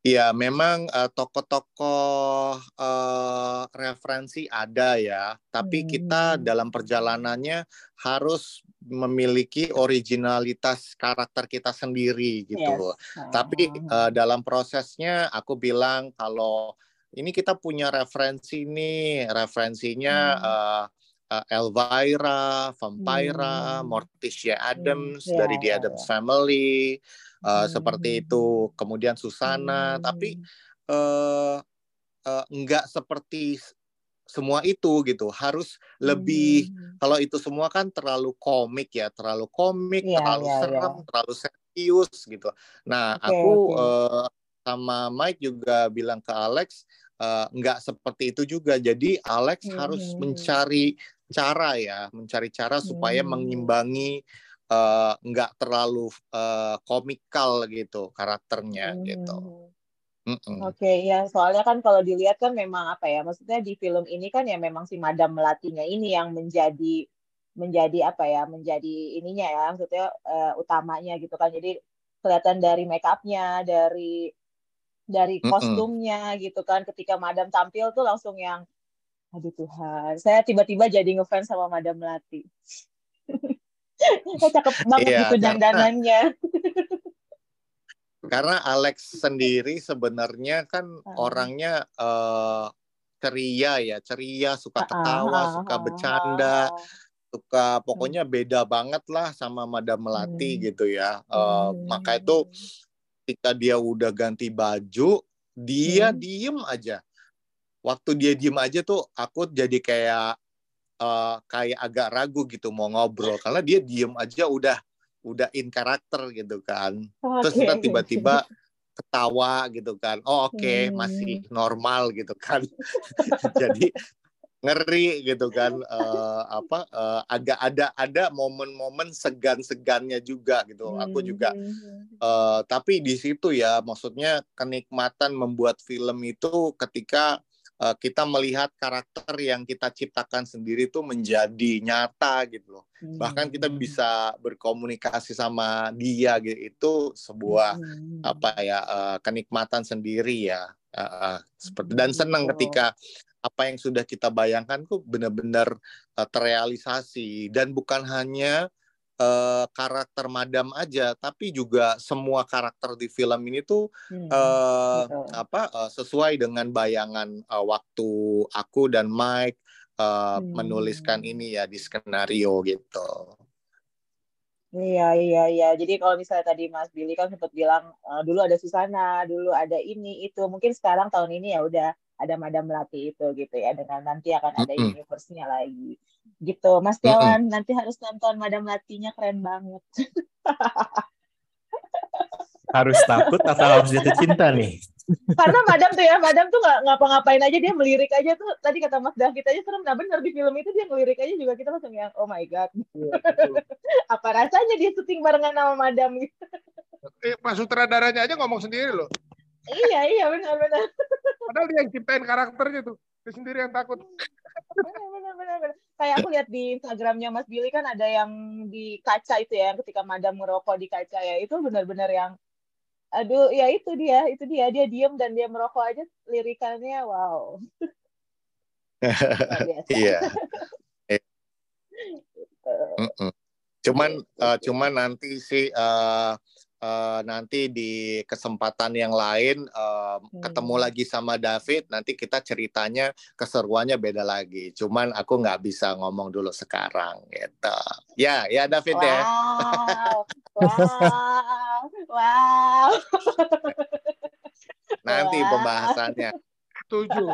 Ya, memang uh, tokoh-tokoh uh, referensi ada ya, tapi hmm. kita dalam perjalanannya harus memiliki originalitas karakter kita sendiri gitu. Yes. Tapi uh, dalam prosesnya aku bilang kalau ini kita punya referensi nih, referensinya hmm. uh, uh, Elvira, Vampira, hmm. Morticia Adams hmm. yeah, dari The iya, Adams yeah. Family, uh, hmm. seperti itu. Kemudian Susana, hmm. tapi uh, uh, enggak seperti semua itu gitu harus lebih hmm. kalau itu semua kan terlalu komik ya terlalu komik yeah, terlalu yeah, serem yeah. terlalu serius gitu nah okay, aku okay. Uh, sama Mike juga bilang ke Alex uh, nggak seperti itu juga jadi Alex hmm. harus mencari cara ya, mencari cara supaya hmm. mengimbangi uh, nggak terlalu uh, komikal gitu karakternya hmm. gitu. Mm -mm. Oke okay, ya soalnya kan kalau dilihat kan memang apa ya maksudnya di film ini kan ya memang si Madam Melatinya ini yang menjadi menjadi apa ya menjadi ininya ya maksudnya uh, utamanya gitu kan jadi kelihatan dari make upnya dari dari kostumnya mm -mm. gitu kan ketika Madam tampil tuh langsung yang Aduh Tuhan, saya tiba-tiba jadi ngefans sama Madam Melati. (laughs) saya cakep banget iya, gitu dandanannya. (laughs) karena Alex sendiri sebenarnya kan uh. orangnya uh, ceria ya, ceria, suka ketawa, uh, suka bercanda, suka pokoknya beda banget lah sama Madam Melati hmm. gitu ya. Uh, hmm. Maka itu ketika dia udah ganti baju, dia hmm. diem aja waktu dia diem aja tuh aku jadi kayak uh, kayak agak ragu gitu mau ngobrol. Karena dia diem aja udah udah in karakter gitu kan. Okay. terus kita tiba-tiba ketawa gitu kan. Oh oke okay, hmm. masih normal gitu kan. (laughs) Jadi ngeri gitu kan. Uh, apa uh, agak ada ada momen-momen segan-segannya juga gitu. Aku juga uh, tapi di situ ya maksudnya kenikmatan membuat film itu ketika uh, kita melihat karakter yang kita ciptakan sendiri itu menjadi nyata gitu loh. Hmm. Bahkan kita hmm. bisa berkomunikasi sama dia gitu. Itu sebuah hmm. apa ya uh, kenikmatan sendiri ya. Uh, uh, seperti dan senang oh. ketika apa yang sudah kita bayangkan tuh benar-benar uh, terrealisasi dan bukan hanya uh, karakter Madam aja, tapi juga semua karakter di film ini tuh hmm, uh, apa uh, sesuai dengan bayangan uh, waktu aku dan Mike uh, hmm. menuliskan ini ya di skenario gitu. Iya iya iya. Jadi kalau misalnya tadi Mas Billy kan sempat bilang uh, dulu ada Susana, dulu ada ini itu. Mungkin sekarang tahun ini ya udah ada Madam Melati itu gitu ya dengan nanti akan ada mm -hmm. universe-nya lagi gitu Mas Tiawan mm -hmm. nanti harus nonton Madam Melatinya keren banget (laughs) harus takut atau harus jatuh cinta nih Karena madam tuh ya, madam tuh nggak ngapa-ngapain aja dia melirik aja tuh. Tadi kata Mas David aja serem. Nah bener di film itu dia ngelirik aja juga kita langsung yang oh my god. Iya. (laughs) Apa rasanya dia syuting barengan sama madam gitu. (laughs) Eh, Pak sutradaranya aja ngomong sendiri loh. iya iya benar-benar. Padahal dia yang ciptain karakternya tuh. Dia sendiri yang takut. Benar-benar. benar. Kayak aku lihat di Instagramnya Mas Billy kan ada yang di kaca itu ya, yang ketika madam merokok di kaca ya. Itu benar-benar yang aduh ya itu dia itu dia dia diem dan dia merokok aja lirikannya wow biasa. (laughs) (laughs) Iya. Gitu. Cuman eh, cuman nanti sih eh, eh, nanti di kesempatan yang lain ketemu Hmm. lagi sama David nanti kita ceritanya keseruannya beda lagi. Cuman aku nggak bisa ngomong dulu sekarang gitu. Ya, ya David ya. wow (laughs) wow wow (laughs) Nanti Wah. pembahasannya. Setuju.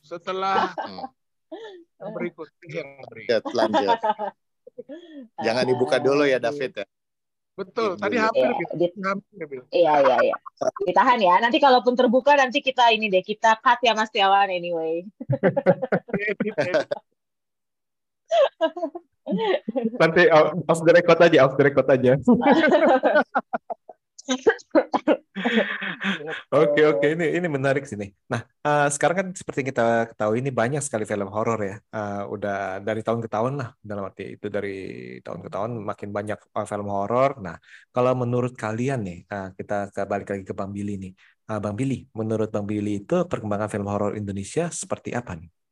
Setelah Hmm. yang berikut yang berikut. Lanjut, lanjut. (laughs) Jangan dibuka dulu ya David ya. Betul. Diem Tadi dulu. hampir Iya, gitu. Hampir iya iya iya ditahan ya nanti kalaupun terbuka nanti kita ini deh kita cut ya Mas Tiawan anyway. Nanti off the record aja, off the record aja. (laughs) Oke oke ini ini menarik sih nih. Nah eh, sekarang kan seperti kita ketahui ini banyak sekali film horor ya. Eh, udah dari tahun ke tahun lah dalam arti itu dari tahun ke tahun makin banyak eh, film horor. Nah kalau menurut kalian nih eh, kita balik lagi ke Bang Billy nih. Eh, Bang Billy, menurut Bang Billy itu perkembangan film horor Indonesia seperti apa nih?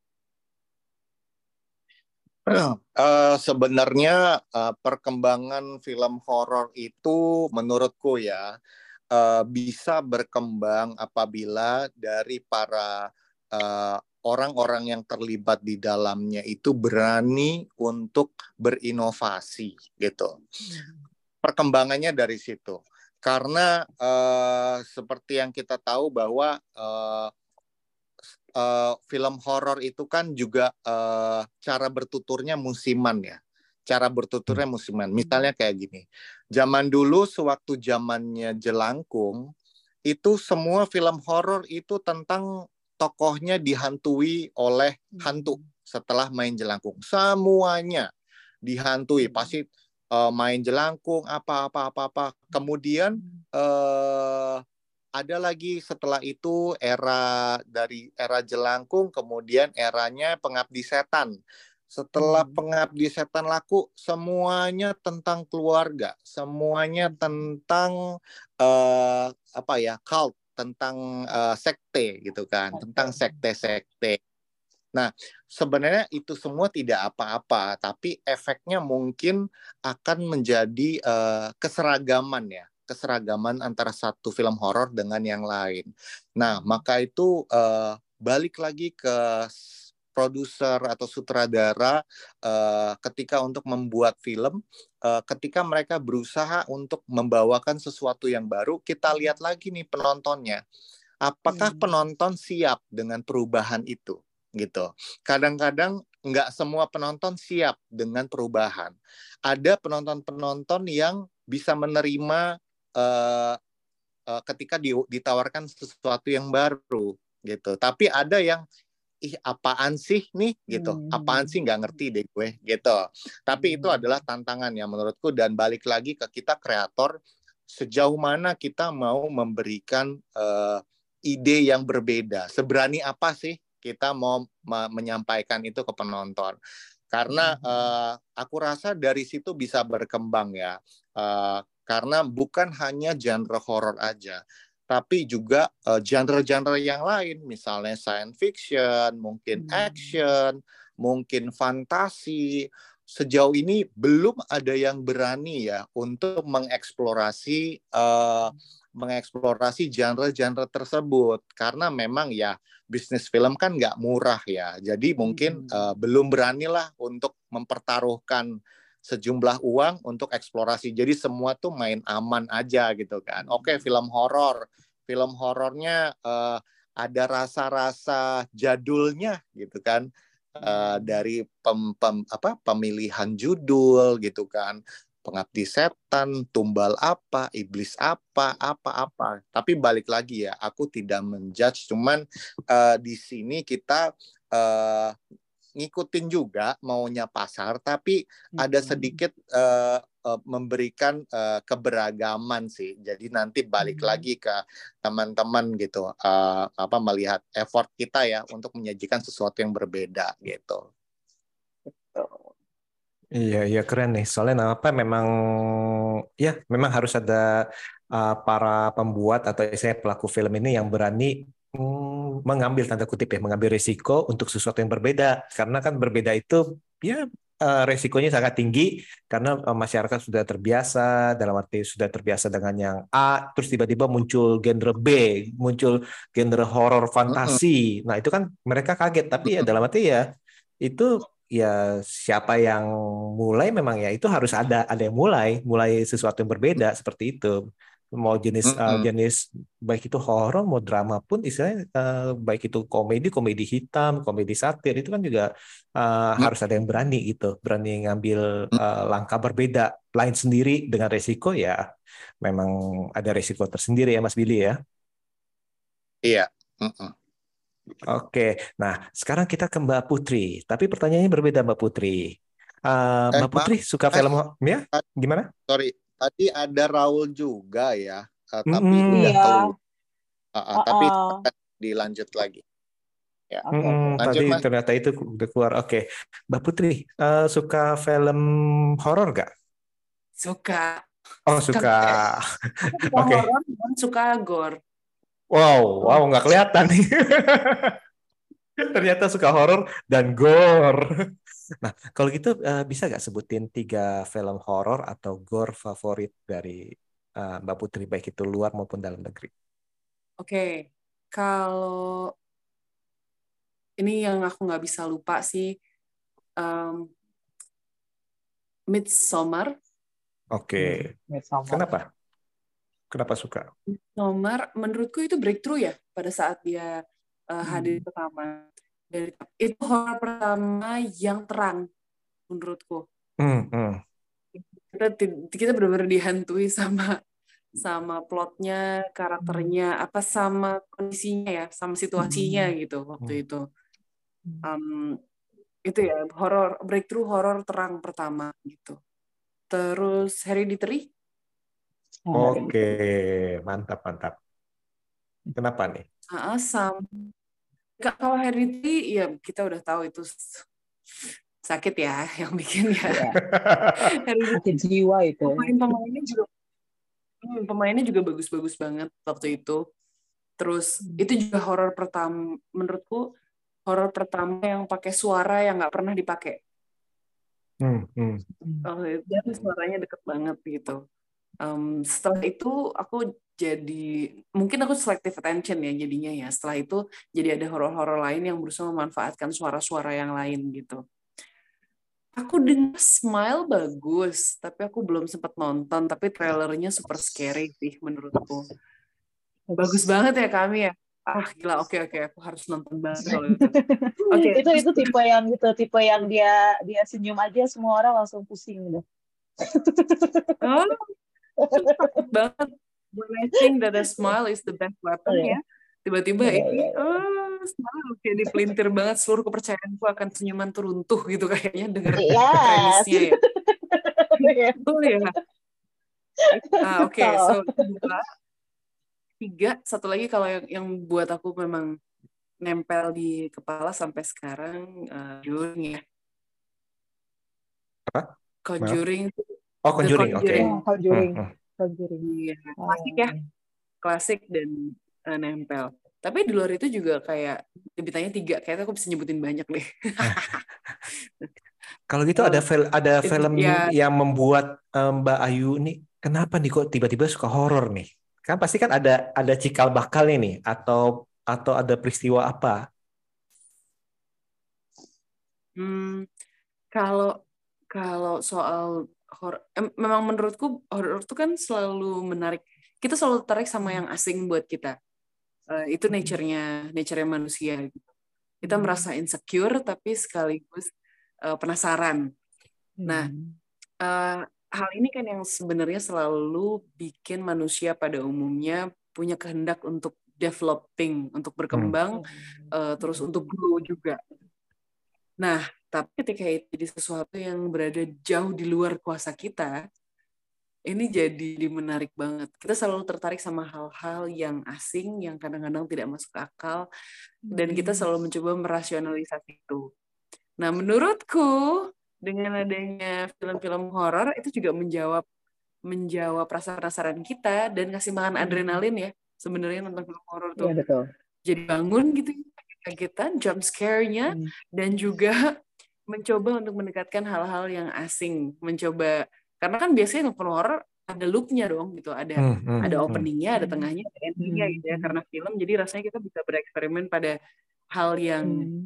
Eh, sebenarnya eh, perkembangan film horor itu menurutku ya eh, bisa berkembang apabila dari para eh, orang-orang yang terlibat di dalamnya itu berani untuk berinovasi gitu. Perkembangannya dari situ. Karena eh, seperti yang kita tahu bahwa eh, eh, film horor itu kan juga eh, cara bertuturnya musiman ya. Cara bertuturnya musiman. Misalnya kayak gini. Zaman dulu sewaktu zamannya Jelangkung itu semua film horor itu tentang tokohnya dihantui oleh hantu setelah main Jelangkung. Semuanya dihantui, pasti eh, main Jelangkung apa apa apa apa. Kemudian eh ada lagi setelah itu era dari era Jelangkung kemudian eranya Pengabdi Setan. Setelah Hmm. Pengabdi Setan laku semuanya tentang keluarga, semuanya tentang eh, apa ya cult, tentang eh, sekte gitu kan, tentang sekte-sekte. Nah, sebenarnya itu semua tidak apa-apa, tapi efeknya mungkin akan menjadi eh, keseragaman ya, keseragaman antara satu film horor dengan yang lain. Nah, maka itu eh, balik lagi ke produser atau sutradara eh, ketika untuk membuat film, eh, ketika mereka berusaha untuk membawakan sesuatu yang baru, kita lihat lagi nih penontonnya. Apakah Hmm. penonton siap dengan perubahan itu? gitu. Kadang-kadang nggak semua penonton siap dengan perubahan. Ada penonton-penonton yang bisa menerima eh, eh, ketika di- ditawarkan sesuatu yang baru gitu. Tapi ada yang ih apaan sih nih gitu. Hmm. Apaan sih nggak ngerti deh gue gitu. Tapi itu Hmm. adalah tantangan ya menurutku dan balik lagi ke kita kreator sejauh mana kita mau memberikan eh, ide yang berbeda. Seberani apa sih kita mau me- menyampaikan itu ke penonton? Karena eh, aku rasa dari situ bisa berkembang ya. Eh, karena bukan hanya genre horor aja, tapi juga eh, genre-genre yang lain, misalnya science fiction, mungkin Hmm. action, mungkin fantasi. Sejauh ini belum ada yang berani ya untuk mengeksplorasi eh, mengeksplorasi genre-genre tersebut karena memang ya bisnis film kan nggak murah ya jadi mungkin Hmm. eh, belum beranilah untuk mempertaruhkan sejumlah uang untuk eksplorasi. Jadi semua tuh main aman aja gitu kan. Oke film horor. Film horornya eh, ada rasa-rasa jadulnya gitu kan. Eh, dari pem, pem- apa pemilihan judul gitu kan. Pengabdi setan, tumbal apa, iblis apa, apa-apa. Tapi balik lagi ya, aku tidak menjudge, cuman uh, di sini kita uh, ngikutin juga maunya pasar, tapi ada sedikit uh, uh, memberikan uh, keberagaman sih. Jadi nanti balik hmm. lagi ke teman-teman gitu, uh, apa melihat effort kita ya untuk menyajikan sesuatu yang berbeda gitu. Iya, iya keren nih. Soalnya apa memang ya memang harus ada uh, para pembuat atau saya pelaku film ini yang berani hmm, mengambil tanda kutip ya, mengambil risiko untuk sesuatu yang berbeda. Karena kan berbeda itu ya uh, resikonya sangat tinggi karena uh, masyarakat sudah terbiasa dalam arti sudah terbiasa dengan yang A, terus tiba-tiba muncul genre B, muncul genre horor fantasi. Nah itu kan mereka kaget. Tapi ya dalam arti ya itu ya siapa yang mulai memang ya itu harus ada ada yang mulai mulai sesuatu yang berbeda seperti itu mau jenis mm -hmm. uh, jenis baik itu horor mau drama pun istilahnya uh, baik itu komedi komedi hitam komedi satir itu kan juga uh, mm. harus ada yang berani gitu berani ngambil uh, langkah berbeda lain sendiri dengan resiko ya memang ada resiko tersendiri ya Mas Billy ya iya mm -mm. Oke, nah sekarang kita ke Mbak Putri. Tapi pertanyaannya berbeda Mbak Putri. Uh, Mbak eh, Putri suka eh, film ya? Gimana? Sorry, tadi ada Raul juga ya, uh, tapi mm, udah iya. tahu. Uh, uh, uh, tapi dilanjut lagi. Ya. Okay. Hmm, tadi mas. ternyata itu udah keluar. Oke, Mbak Putri uh, suka film horor gak? Suka. Oh suka. (laughs) Oke. okay. suka gore. Wow, wow nggak kelihatan nih. (laughs) Ternyata suka horor dan gore. Nah, kalau gitu uh, bisa nggak sebutin tiga film horor atau gore favorit dari uh, Mbak Putri baik itu luar maupun dalam negeri? Oke, okay. kalau ini yang aku nggak bisa lupa sih um, Midsummer. Oke. Okay. Kenapa? Kenapa suka? Nomor menurutku itu breakthrough ya pada saat dia uh, hadir hmm. pertama. Dari itu horor pertama yang terang menurutku. Hmm, hmm. Kita kita benar-benar dihantui sama sama plotnya, karakternya, apa sama kondisinya ya, sama situasinya hmm. gitu waktu hmm. itu. Um, itu ya horor breakthrough horor terang pertama gitu. Terus Hereditary Oke, mantap mantap. Kenapa nih? Uh, sama. Kalau heredity ya kita udah tahu itu sakit ya (laughs) yang bikin ya. (laughs) Yeah. sakit jiwa itu. Pemain-pemainnya juga hmm, pemainnya juga bagus-bagus banget waktu itu. Terus hmm. itu juga horor pertama menurutku horor pertama yang pakai suara yang nggak pernah dipakai. Hmm, hmm. Oh, itu suaranya deket banget gitu um, setelah itu aku jadi mungkin aku selective attention ya jadinya ya. Setelah itu jadi ada horor-horor lain yang berusaha memanfaatkan suara-suara yang lain gitu. Aku dengar smile bagus tapi aku belum sempat nonton. Tapi trailernya super scary sih menurutku. Bagus banget ya kami ya? Ah gila. Oke okay, oke. Okay. aku harus nonton banget kalau itu. (laughs) Okay. itu itu tipe yang gitu tipe yang dia dia senyum aja semua orang langsung pusing gitu. Oh banget. When I think that a smile is the best weapon oh, ya. Tiba-tiba yeah, ini yeah, oh smile kayak dipelintir banget. Seluruh kepercayaanku akan senyuman teruntuh gitu kayaknya dengar yes. premisnya ya. Betul ya. Ah oke okay. so dua tiga satu lagi kalau yang yang buat aku memang nempel di kepala sampai sekarang uh, ya. Apa? Conjuring Oh, Conjuring, oke. Okay. Oh, Conjuring. Hmm, hmm. Conjuring. Iya, klasik ya. Klasik dan uh, nempel. Tapi di luar itu juga kayak ditanya tiga, kayaknya aku bisa nyebutin banyak deh. (laughs) Kalau gitu ada film ada film ya, yang membuat um, Mbak Ayu nih, kenapa nih kok tiba-tiba suka horor nih? Kan pasti kan ada ada cikal bakal nih atau atau ada peristiwa apa? Hmm, kalau kalau soal horror eh, memang menurutku horror itu kan selalu menarik kita selalu tertarik sama yang asing buat kita uh, itu hmm. nature-nya nature-nya manusia gitu. kita hmm. merasa insecure tapi sekaligus uh, penasaran nah uh, hal ini kan yang sebenarnya selalu bikin manusia pada umumnya punya kehendak untuk developing, untuk berkembang, hmm. uh, terus untuk grow juga. Nah, tapi ketika itu jadi sesuatu yang berada jauh di luar kuasa kita, ini jadi menarik banget. Kita selalu tertarik sama hal-hal yang asing, yang kadang-kadang tidak masuk akal, dan kita selalu mencoba merasionalisasi itu. Nah, menurutku dengan adanya film-film horor itu juga menjawab menjawab rasa penasaran kita dan ngasih makan adrenalin ya sebenarnya nonton film horor tuh. Iya, betul. Jadi bangun gitu kagetan, jump scare-nya hmm. dan juga mencoba untuk mendekatkan hal-hal yang asing, mencoba karena kan biasanya film horror ada loop-nya dong gitu ada hmm, hmm, ada hmm. openingnya ada tengahnya ada endingnya gitu ya karena film jadi rasanya kita bisa bereksperimen pada hal yang hmm.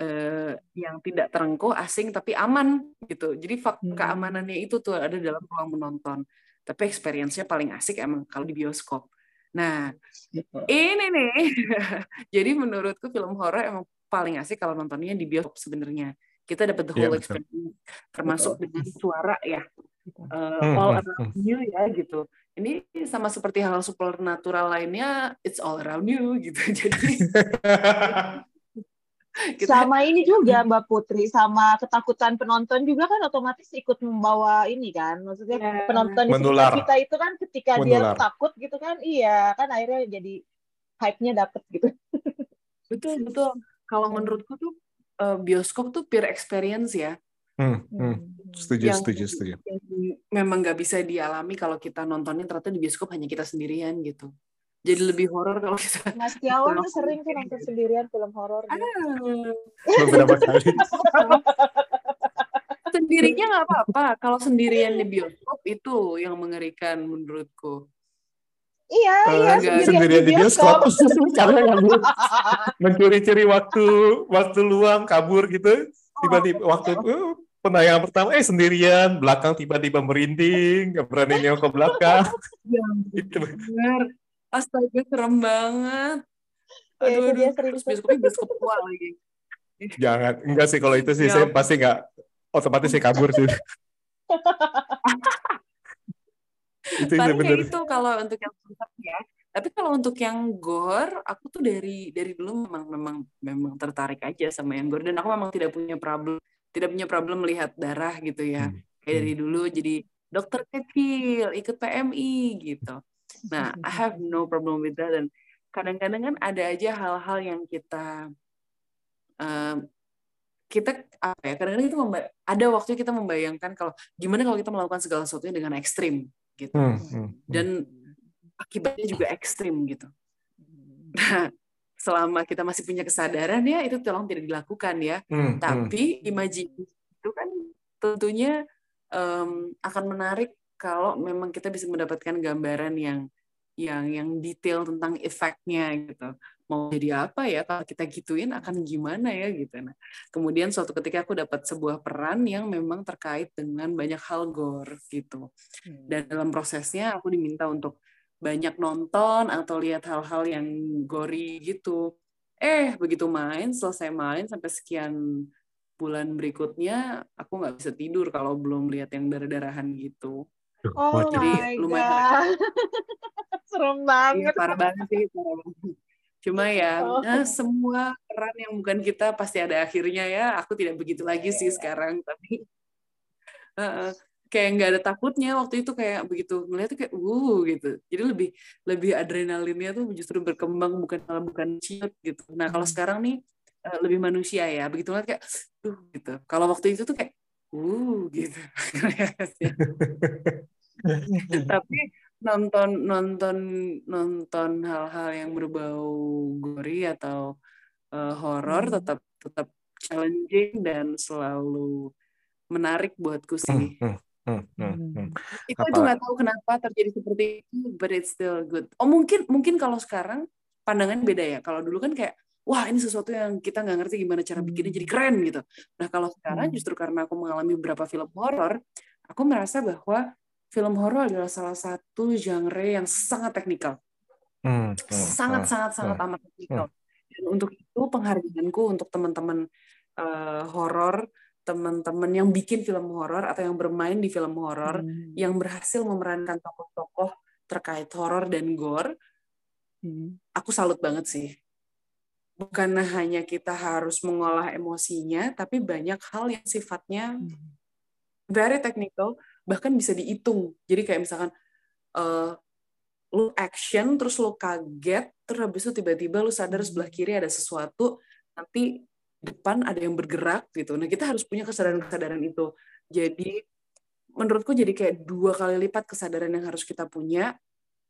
uh, yang tidak terengkuh asing tapi aman gitu jadi fak hmm. keamanannya itu tuh ada dalam ruang menonton tapi experience-nya paling asik emang kalau di bioskop nah gitu. ini nih (laughs) jadi menurutku film horror emang paling asik kalau nontonnya di bioskop sebenarnya kita dapat the iya, whole yeah, experience termasuk betul. dengan suara ya. Uh, all around you ya gitu. Ini sama seperti hal supernatural lainnya it's all around you (laughs) gitu. Jadi (laughs) kita, sama ini juga Mbak Putri sama ketakutan penonton juga kan otomatis ikut membawa ini kan. Maksudnya yeah. penonton di kita itu kan ketika Menular. dia takut gitu kan iya kan akhirnya jadi hype-nya dapet gitu. Betul betul. Kalau menurutku tuh uh, bioskop tuh peer experience ya. Hmm, hmm. Setuju, yang, setuju, setuju. Yang memang nggak bisa dialami kalau kita nontonin ternyata di bioskop hanya kita sendirian gitu. Jadi lebih horor kalau kita. (laughs) Mas Tiawan tuh sering tuh nonton sendirian film horor. Ah. Beberapa kali. (laughs) Sendirinya nggak apa-apa. Kalau sendirian di bioskop itu yang mengerikan menurutku. Iya, uh, iya sendirian, sendirian di bioskop, karena kabur, (laughs) mencuri-curi waktu waktu luang kabur gitu, tiba-tiba oh. waktu uh, penayangan pertama eh sendirian, belakang tiba-tiba merinding, nggak berani nengok ke belakang. Ya, (laughs) itu benar. Astaga, serem banget. Ya, aduh, ya, aduh, dia terus bioskopnya bioskop tua lagi. Jangan, enggak sih kalau itu sih ya. saya pasti nggak otomatis saya kabur sih. (laughs) itu Paling bener. itu kalau untuk yang ya. Tapi kalau untuk yang gore, aku tuh dari dari dulu memang memang memang tertarik aja sama yang gore dan aku memang tidak punya problem tidak punya problem melihat darah gitu ya. Hmm. Kayak dari hmm. dulu jadi dokter kecil, ikut PMI gitu. Nah, I (laughs) have no problem with that dan kadang-kadang kan ada aja hal-hal yang kita um, kita apa ya kadang-kadang itu ada waktu kita membayangkan kalau gimana kalau kita melakukan segala sesuatunya dengan ekstrim gitu hmm, hmm, hmm, dan akibatnya juga ekstrim gitu nah selama kita masih punya kesadaran ya itu tolong tidak dilakukan ya hmm, hmm. tapi hmm. imajinasi itu kan tentunya um, akan menarik kalau memang kita bisa mendapatkan gambaran yang yang yang detail tentang efeknya gitu. Mau jadi apa ya kalau kita gituin akan gimana ya gitu. Nah kemudian suatu ketika aku dapat sebuah peran yang memang terkait dengan banyak hal gore gitu. Hmm. dan dalam prosesnya aku diminta untuk banyak nonton atau lihat hal-hal yang gori gitu. Eh begitu main selesai main sampai sekian bulan berikutnya aku nggak bisa tidur kalau belum lihat yang darah-darahan gitu. Oh jadi lumayan (laughs) (laughs) serem banget. Iya, parah banget sih. Cuma ya, oh. nah, semua peran yang bukan kita pasti ada akhirnya ya. Aku tidak begitu lagi sih sekarang, tapi uh, kayak nggak ada takutnya waktu itu kayak begitu melihat kayak uh gitu. Jadi lebih lebih adrenalinnya tuh justru berkembang bukan malah bukan ciut gitu. Nah kalau hmm. sekarang nih uh, lebih manusia ya. Begitu kayak uh gitu. Kalau waktu itu tuh kayak uh gitu. (laughs) tapi nonton nonton nonton hal-hal yang berbau gori atau uh, horor hmm. tetap tetap challenging dan selalu menarik buatku sih. Hmm, hmm, hmm, hmm. hmm. Itu nggak tahu kenapa terjadi seperti itu, but it's still good. Oh mungkin mungkin kalau sekarang pandangan beda ya. Kalau dulu kan kayak wah ini sesuatu yang kita nggak ngerti gimana cara bikinnya jadi keren gitu. Nah kalau sekarang justru karena aku mengalami beberapa film horor, aku merasa bahwa film horor adalah salah satu genre yang sangat teknikal. Hmm, hmm, sangat, hmm, sangat, sangat hmm, amat teknikal. Hmm. Dan untuk itu penghargaanku untuk teman-teman uh, horor teman-teman yang bikin film horor atau yang bermain di film horor Hmm. yang berhasil memerankan tokoh-tokoh terkait horor dan gore, Hmm. aku salut banget sih. Bukan hanya kita harus mengolah emosinya, tapi banyak hal yang sifatnya Hmm. very technical, bahkan bisa dihitung. Jadi kayak misalkan eh, lu action, terus lu kaget, terus habis itu tiba-tiba lu sadar sebelah kiri ada sesuatu, nanti depan ada yang bergerak gitu. Nah kita harus punya kesadaran-kesadaran itu. Jadi menurutku jadi kayak dua kali lipat kesadaran yang harus kita punya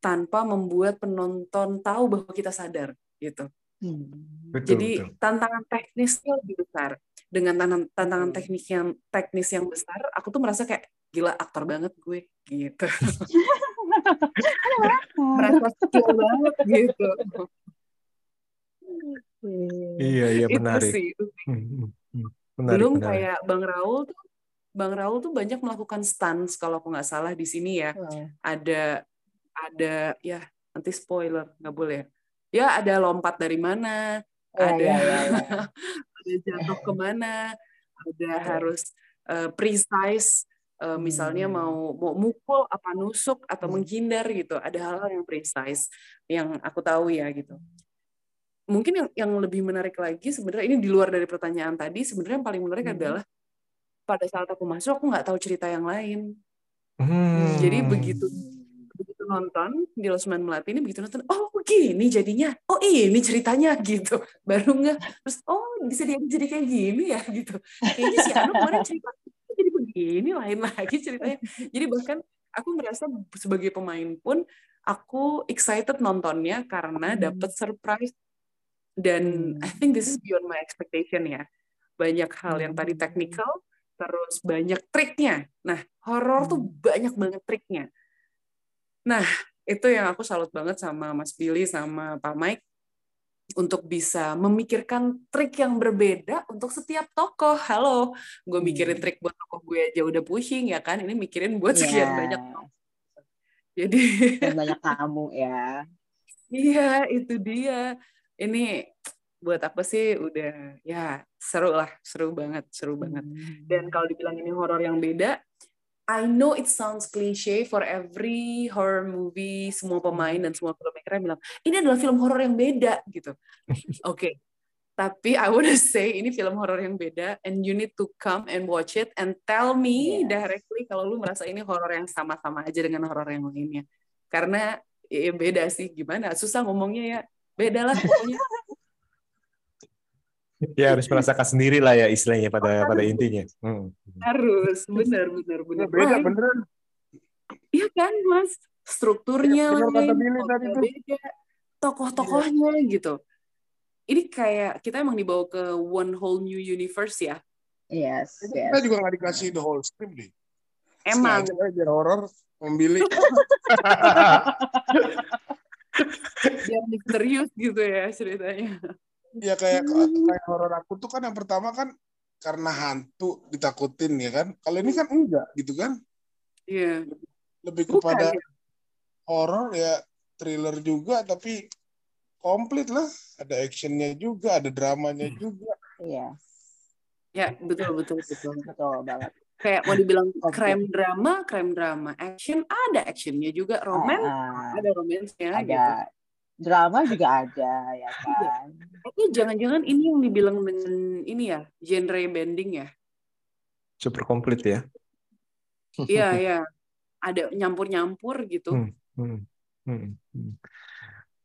tanpa membuat penonton tahu bahwa kita sadar gitu. Hmm. Betul, Jadi betul. tantangan teknisnya lebih besar. Dengan tantangan, tantangan teknis yang teknis yang besar, aku tuh merasa kayak gila aktor banget gue gitu. (laughs) merasa skill banget gitu. Iya, iya Itu menarik. sih. itu sih. Hmm, hmm, hmm. Menarik, Belum menarik. kayak Bang Raul tuh Bang Raul tuh banyak melakukan stunts kalau aku nggak salah di sini ya. Hmm. Ada ada ya nanti spoiler nggak boleh. Ya ada lompat dari mana, Ya, ada ya, ya, ya. (laughs) ada jatuh ke mana, ada harus eh, precise, eh, misalnya Hmm. mau mau mukul apa nusuk atau Hmm. menghindar gitu. Ada hal-hal yang precise yang aku tahu ya gitu. Mungkin yang yang lebih menarik lagi sebenarnya ini di luar dari pertanyaan tadi sebenarnya yang paling menarik Hmm. adalah pada saat aku masuk aku nggak tahu cerita yang lain. Hmm. Jadi begitu begitu nonton di Losman Melati ini begitu nonton oh gini jadinya oh ini ceritanya (laughs) gitu baru nggak terus oh bisa dia jadi kayak gini ya gitu kayaknya si Anu kemarin cerita begini lain lagi ceritanya jadi bahkan aku merasa sebagai pemain pun aku excited nontonnya karena Hmm. dapat surprise dan Hmm. I think this is beyond my expectation ya banyak hal yang tadi Hmm. technical terus banyak triknya nah horor tuh Hmm. banyak banget triknya Nah, itu yang aku salut banget sama Mas Billy sama Pak Mike untuk bisa memikirkan trik yang berbeda untuk setiap tokoh. Halo, gue mikirin Hmm. trik buat tokoh gue aja udah pusing ya kan. Ini mikirin buat Iya. sekian banyak tokoh. Jadi Dan banyak tamu ya. (laughs) iya itu dia. Ini buat apa sih udah ya seru lah, seru banget, seru banget. Hmm. Dan kalau dibilang ini horor yang beda, I know it sounds cliche for every horror movie, semua pemain dan semua filmmaker bilang, ini adalah film horor yang beda gitu. (laughs) Oke. Tapi I wanna say ini film horor yang beda and you need to come and watch it and tell me Yes. directly kalau lu merasa ini horor yang sama-sama aja dengan horor yang lainnya. Karena ya beda sih gimana, susah ngomongnya ya. Beda lah pokoknya. (laughs) Ya harus merasakan sendiri lah ya istilahnya pada pada intinya. Hmm. Harus, benar benar benar. Ya, beda beneran. Iya kan, Mas? Strukturnya kata lain, beda, tokoh-tokohnya gitu. Ini kayak kita emang dibawa ke one whole new universe ya. Yes, Kita yes. juga nggak dikasih the whole script deh. Emang Sengaja biar horor memilih. (laughs) biar misterius gitu ya ceritanya. Ya kayak kayak horor aku tuh kan yang pertama kan karena hantu ditakutin ya kan. Kalau ini kan enggak gitu kan. Iya. Lebih Bukan kepada ya. horor ya thriller juga tapi komplit lah. Ada actionnya juga, ada dramanya juga. Iya, Ya, betul betul betul. betul banget. Kayak mau dibilang Oke. crime drama, crime drama, action ada actionnya juga, romance Ah, ada romansnya ada gitu. Drama juga ada ya kan. Tapi jangan-jangan ini yang dibilang dengan ini ya, genre bending ya. Super komplit ya. Iya, iya. Ada nyampur-nyampur gitu. Hmm. Hmm. Hmm. Hmm.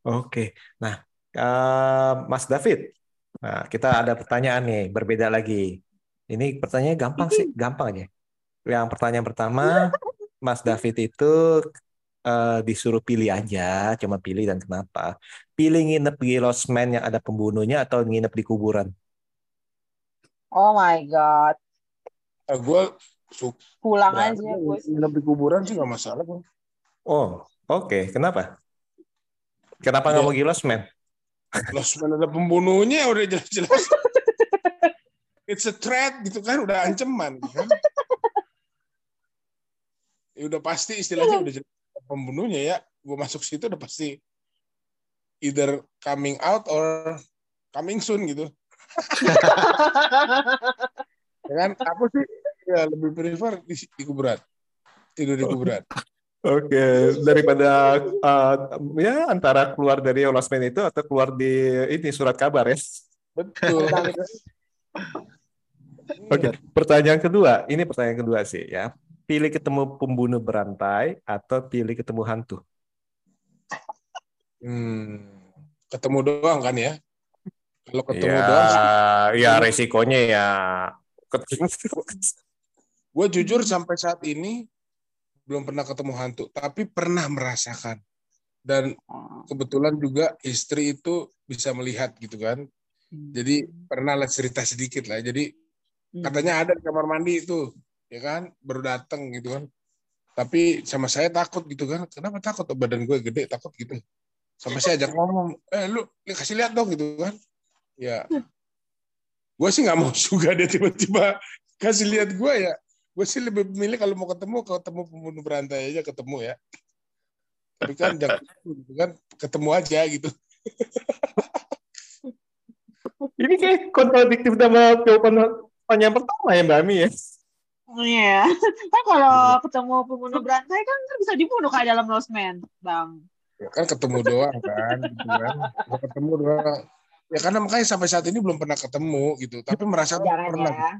Oke. Nah, eh, Mas David, nah, kita ada pertanyaan nih, berbeda lagi. Ini pertanyaannya gampang sih, gampang aja. Yang pertanyaan pertama, Mas David itu eh, disuruh pilih aja, cuma pilih dan kenapa. Pilih nginep di losmen yang ada pembunuhnya atau nginep di kuburan? Oh my god, Nah, gue suka pulang aja gue. nginep di kuburan sih nggak masalah Bang. Oh, oke. Kenapa? Kenapa nggak Iya. mau di losmen? Lost Man ada pembunuhnya udah jelas-jelas. (laughs) It's a threat gitu kan, udah ancaman kan. (laughs) Ya udah pasti istilahnya udah jelas pembunuhnya ya. Gue masuk situ udah pasti either coming out or coming soon gitu. (laughs) Ya kan aku sih ya lebih prefer di, di kuburan tidur di kuburan Oke, daripada uh, ya antara keluar dari Olasmen itu atau keluar di ini surat kabar ya. betul Oke, pertanyaan kedua. Ini pertanyaan kedua sih ya. Pilih ketemu pembunuh berantai atau pilih ketemu hantu? hmm, ketemu doang kan ya? Kalau ketemu ya, doang ya resikonya ya. (laughs) Ketemu. gue jujur sampai saat ini belum pernah ketemu hantu tapi pernah merasakan. Dan kebetulan juga istri itu bisa melihat gitu kan. Jadi pernah lah cerita sedikit lah. Jadi katanya ada di kamar mandi itu ya kan baru datang gitu kan. Tapi sama saya takut gitu kan. Kenapa takut? Oh, badan gue gede takut gitu. Sama saya ajak ngomong eh lu kasih lihat dong gitu kan. Ya. Gue sih nggak mau (laughs) juga dia tiba-tiba kasih lihat gue ya. Gue sih lebih memilih kalau mau ketemu ketemu pembunuh berantai aja ketemu ya. Tapi kan (laughs) jangan gitu kan. Ketemu aja gitu. Ini kayak kontradiktif sama jawaban pertanyaan pertama ya Mbak Ami ya. Iya. (laughs) Kan kalau ketemu pembunuh berantai kan kan bisa dibunuh kayak dalam Lost Man, Bang. ya kan ketemu doang kan gitu kan. Ketemu doang ya karena makanya sampai saat ini belum pernah ketemu gitu. Tapi merasa Jangan pernah. ya.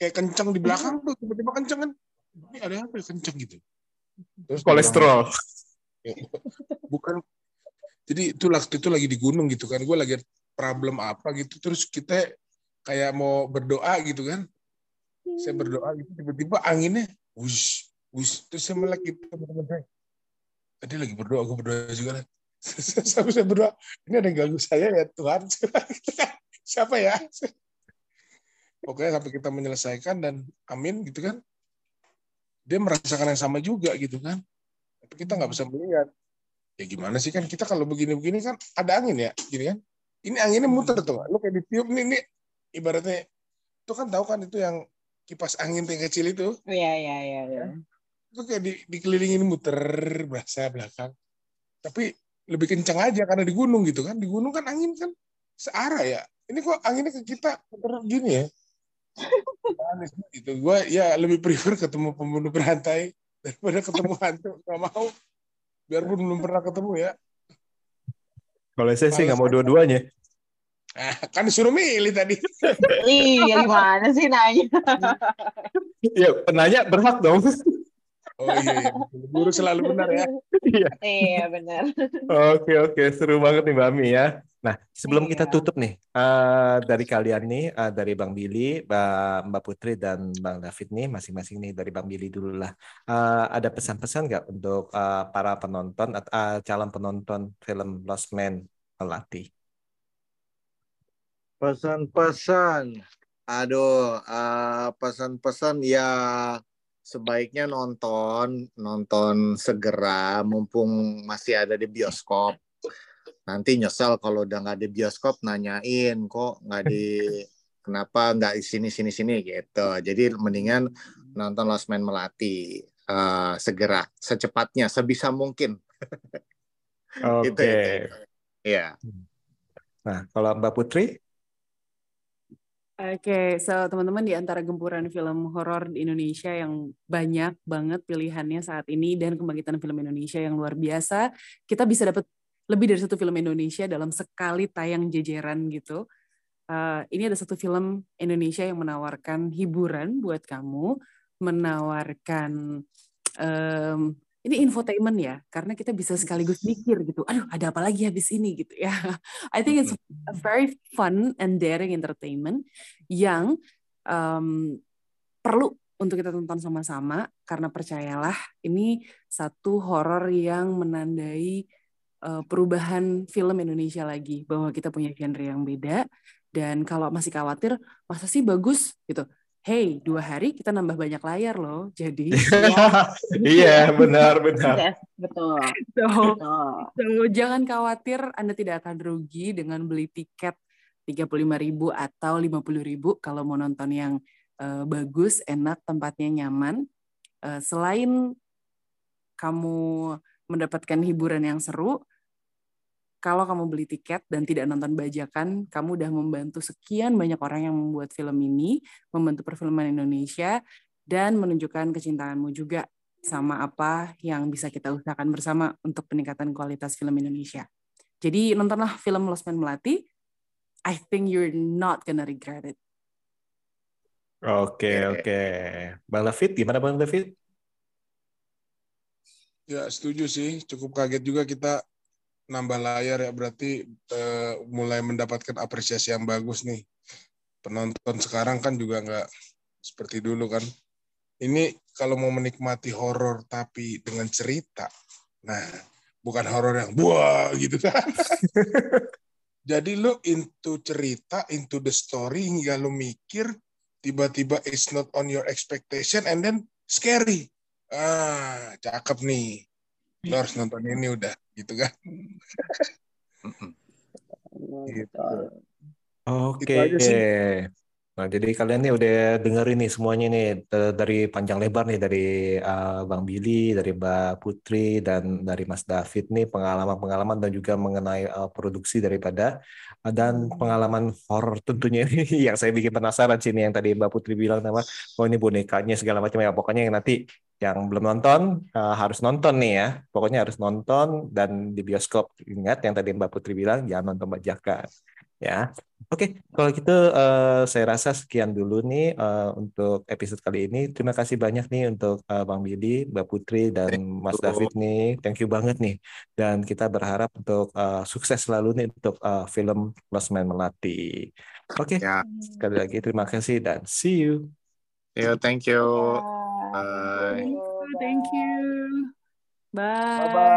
kayak kenceng di belakang tuh tiba-tiba kenceng kan. Ini ada apa ya kenceng gitu. Terus Kolesterol. bukan. Jadi itu waktu itu lagi di gunung gitu kan. Gue lagi problem apa gitu. Terus kita kayak mau berdoa gitu kan saya berdoa gitu tiba-tiba anginnya wush wush. Terus saya melek gitu sama teman saya. Tadi lagi berdoa gue berdoa juga kan sampai (laughs) saya berdoa ini ada yang ganggu saya ya Tuhan. (laughs) Siapa ya? Pokoknya sampai kita menyelesaikan dan amin gitu kan. Dia merasakan yang sama juga gitu kan. Tapi kita nggak bisa melihat. Ya gimana sih kan kita kalau begini-begini kan ada angin ya gini kan. Ini anginnya muter tuh lu kayak ditiup nih nih. Ibaratnya itu kan tahu kan itu yang kipas angin yang kecil itu. Iya, iya, iya, iya. itu kayak di, dikelilingin muter berasa belakang. Tapi lebih kencang aja karena di gunung gitu kan. Di gunung kan angin kan searah ya. Ini kok anginnya ke kita muter gini ya? (laughs) Aneh gitu. Gue ya lebih prefer ketemu pembunuh berantai daripada ketemu hantu. Nggak mau. Biarpun belum pernah ketemu ya. Kalau saya sih nggak mau dua-duanya. Ah, kan disuruh milih tadi (laughs) Iya, gimana sih nanya? Ya penanya berhak dong. oh iya, iya. guru selalu benar ya Iya. Iya, benar. Oke oke seru banget nih Mbak Ami ya. Nah sebelum kita Iya. tutup nih eh, dari kalian nih eh, dari Bang Billy, Mbak Mbak Putri dan Bang David nih masing-masing nih dari Bang Billy dulu lah. Eh, ada pesan-pesan nggak untuk eh, para penonton atau eh, calon penonton film Lost Man Melati? Pesan-pesan. Aduh, eh, pesan-pesan ya sebaiknya nonton, nonton segera mumpung masih ada di bioskop. Nanti nyesel kalau udah nggak di bioskop nanyain kok nggak di kenapa nggak di sini sini sini gitu. Jadi mendingan nonton Lost Man Melati eh, segera, secepatnya, sebisa mungkin. (laughs) Oke. Itu, itu. Iya. Nah kalau Mbak Putri, Oke, so teman-teman di antara gempuran film horor di Indonesia yang banyak banget pilihannya saat ini dan kebangkitan film Indonesia yang luar biasa, kita bisa dapat lebih dari satu film Indonesia dalam sekali tayang jejeran gitu. Uh, ini ada satu film Indonesia yang menawarkan hiburan buat kamu, menawarkan em, ini infotainment ya, karena kita bisa sekaligus mikir gitu. Aduh, ada apa lagi habis ini gitu ya. (laughs) I think it's a very fun and daring entertainment yang em, perlu untuk kita tonton sama-sama karena percayalah ini satu horor yang menandai eh, perubahan film Indonesia lagi bahwa kita punya genre yang beda dan kalau masih khawatir masa sih bagus gitu. Hey, dua hari kita nambah banyak layar loh. Jadi (laughs) iya benar benar. Yes, betul. so, Betul. So, jangan khawatir Anda tidak akan rugi dengan beli tiket 35.000 atau 50.000 kalau mau nonton yang eh, bagus, enak, tempatnya nyaman. Eh, selain kamu mendapatkan hiburan yang seru, kalau kamu beli tiket dan tidak nonton bajakan, kamu udah membantu sekian banyak orang yang membuat film ini, membantu perfilman Indonesia, dan menunjukkan kecintaanmu juga sama apa yang bisa kita usahakan bersama untuk peningkatan kualitas film Indonesia. Jadi nontonlah film Lost Man Melati. I think you're not gonna regret it. Oke, oke. Bang David, gimana Bang David? Ya, setuju sih. Cukup kaget juga kita nambah layar ya berarti uh, mulai mendapatkan apresiasi yang bagus nih. Penonton sekarang kan juga nggak seperti dulu kan. Ini kalau mau menikmati horor tapi dengan cerita nah bukan horor yang buah gitu kan. (laughs) Jadi lo into cerita into the story hingga lo mikir tiba-tiba it's not on your expectation and then scary. Ah cakep nih lo harus nonton ini udah gitu kan? Gitu. oke. Okay. Nah, jadi kalian nih udah dengerin nih semuanya nih dari panjang lebar nih dari uh, Bang Billy, dari Mbak Putri dan dari Mas David nih pengalaman-pengalaman dan juga mengenai uh, produksi daripada uh, dan pengalaman horor tentunya ini (laughs) yang saya bikin penasaran sih nih yang tadi Mbak Putri bilang nama oh ini bonekanya segala macam ya. Pokoknya yang nanti yang belum nonton uh, harus nonton nih ya pokoknya harus nonton dan di bioskop ingat yang tadi Mbak Putri bilang jangan nonton bajakan ya. Oke, kalau gitu uh, saya rasa sekian dulu nih uh, untuk episode kali ini. Terima kasih banyak nih untuk uh, Bang Billy, Mbak Putri, dan Mas David nih. Thank you banget nih. Dan kita berharap untuk uh, sukses selalu nih untuk uh, film Lost Man Melati. Oke, ya. sekali lagi terima kasih dan see you. Yo, thank you. Bye. Thank you. Bye. Bye. -bye.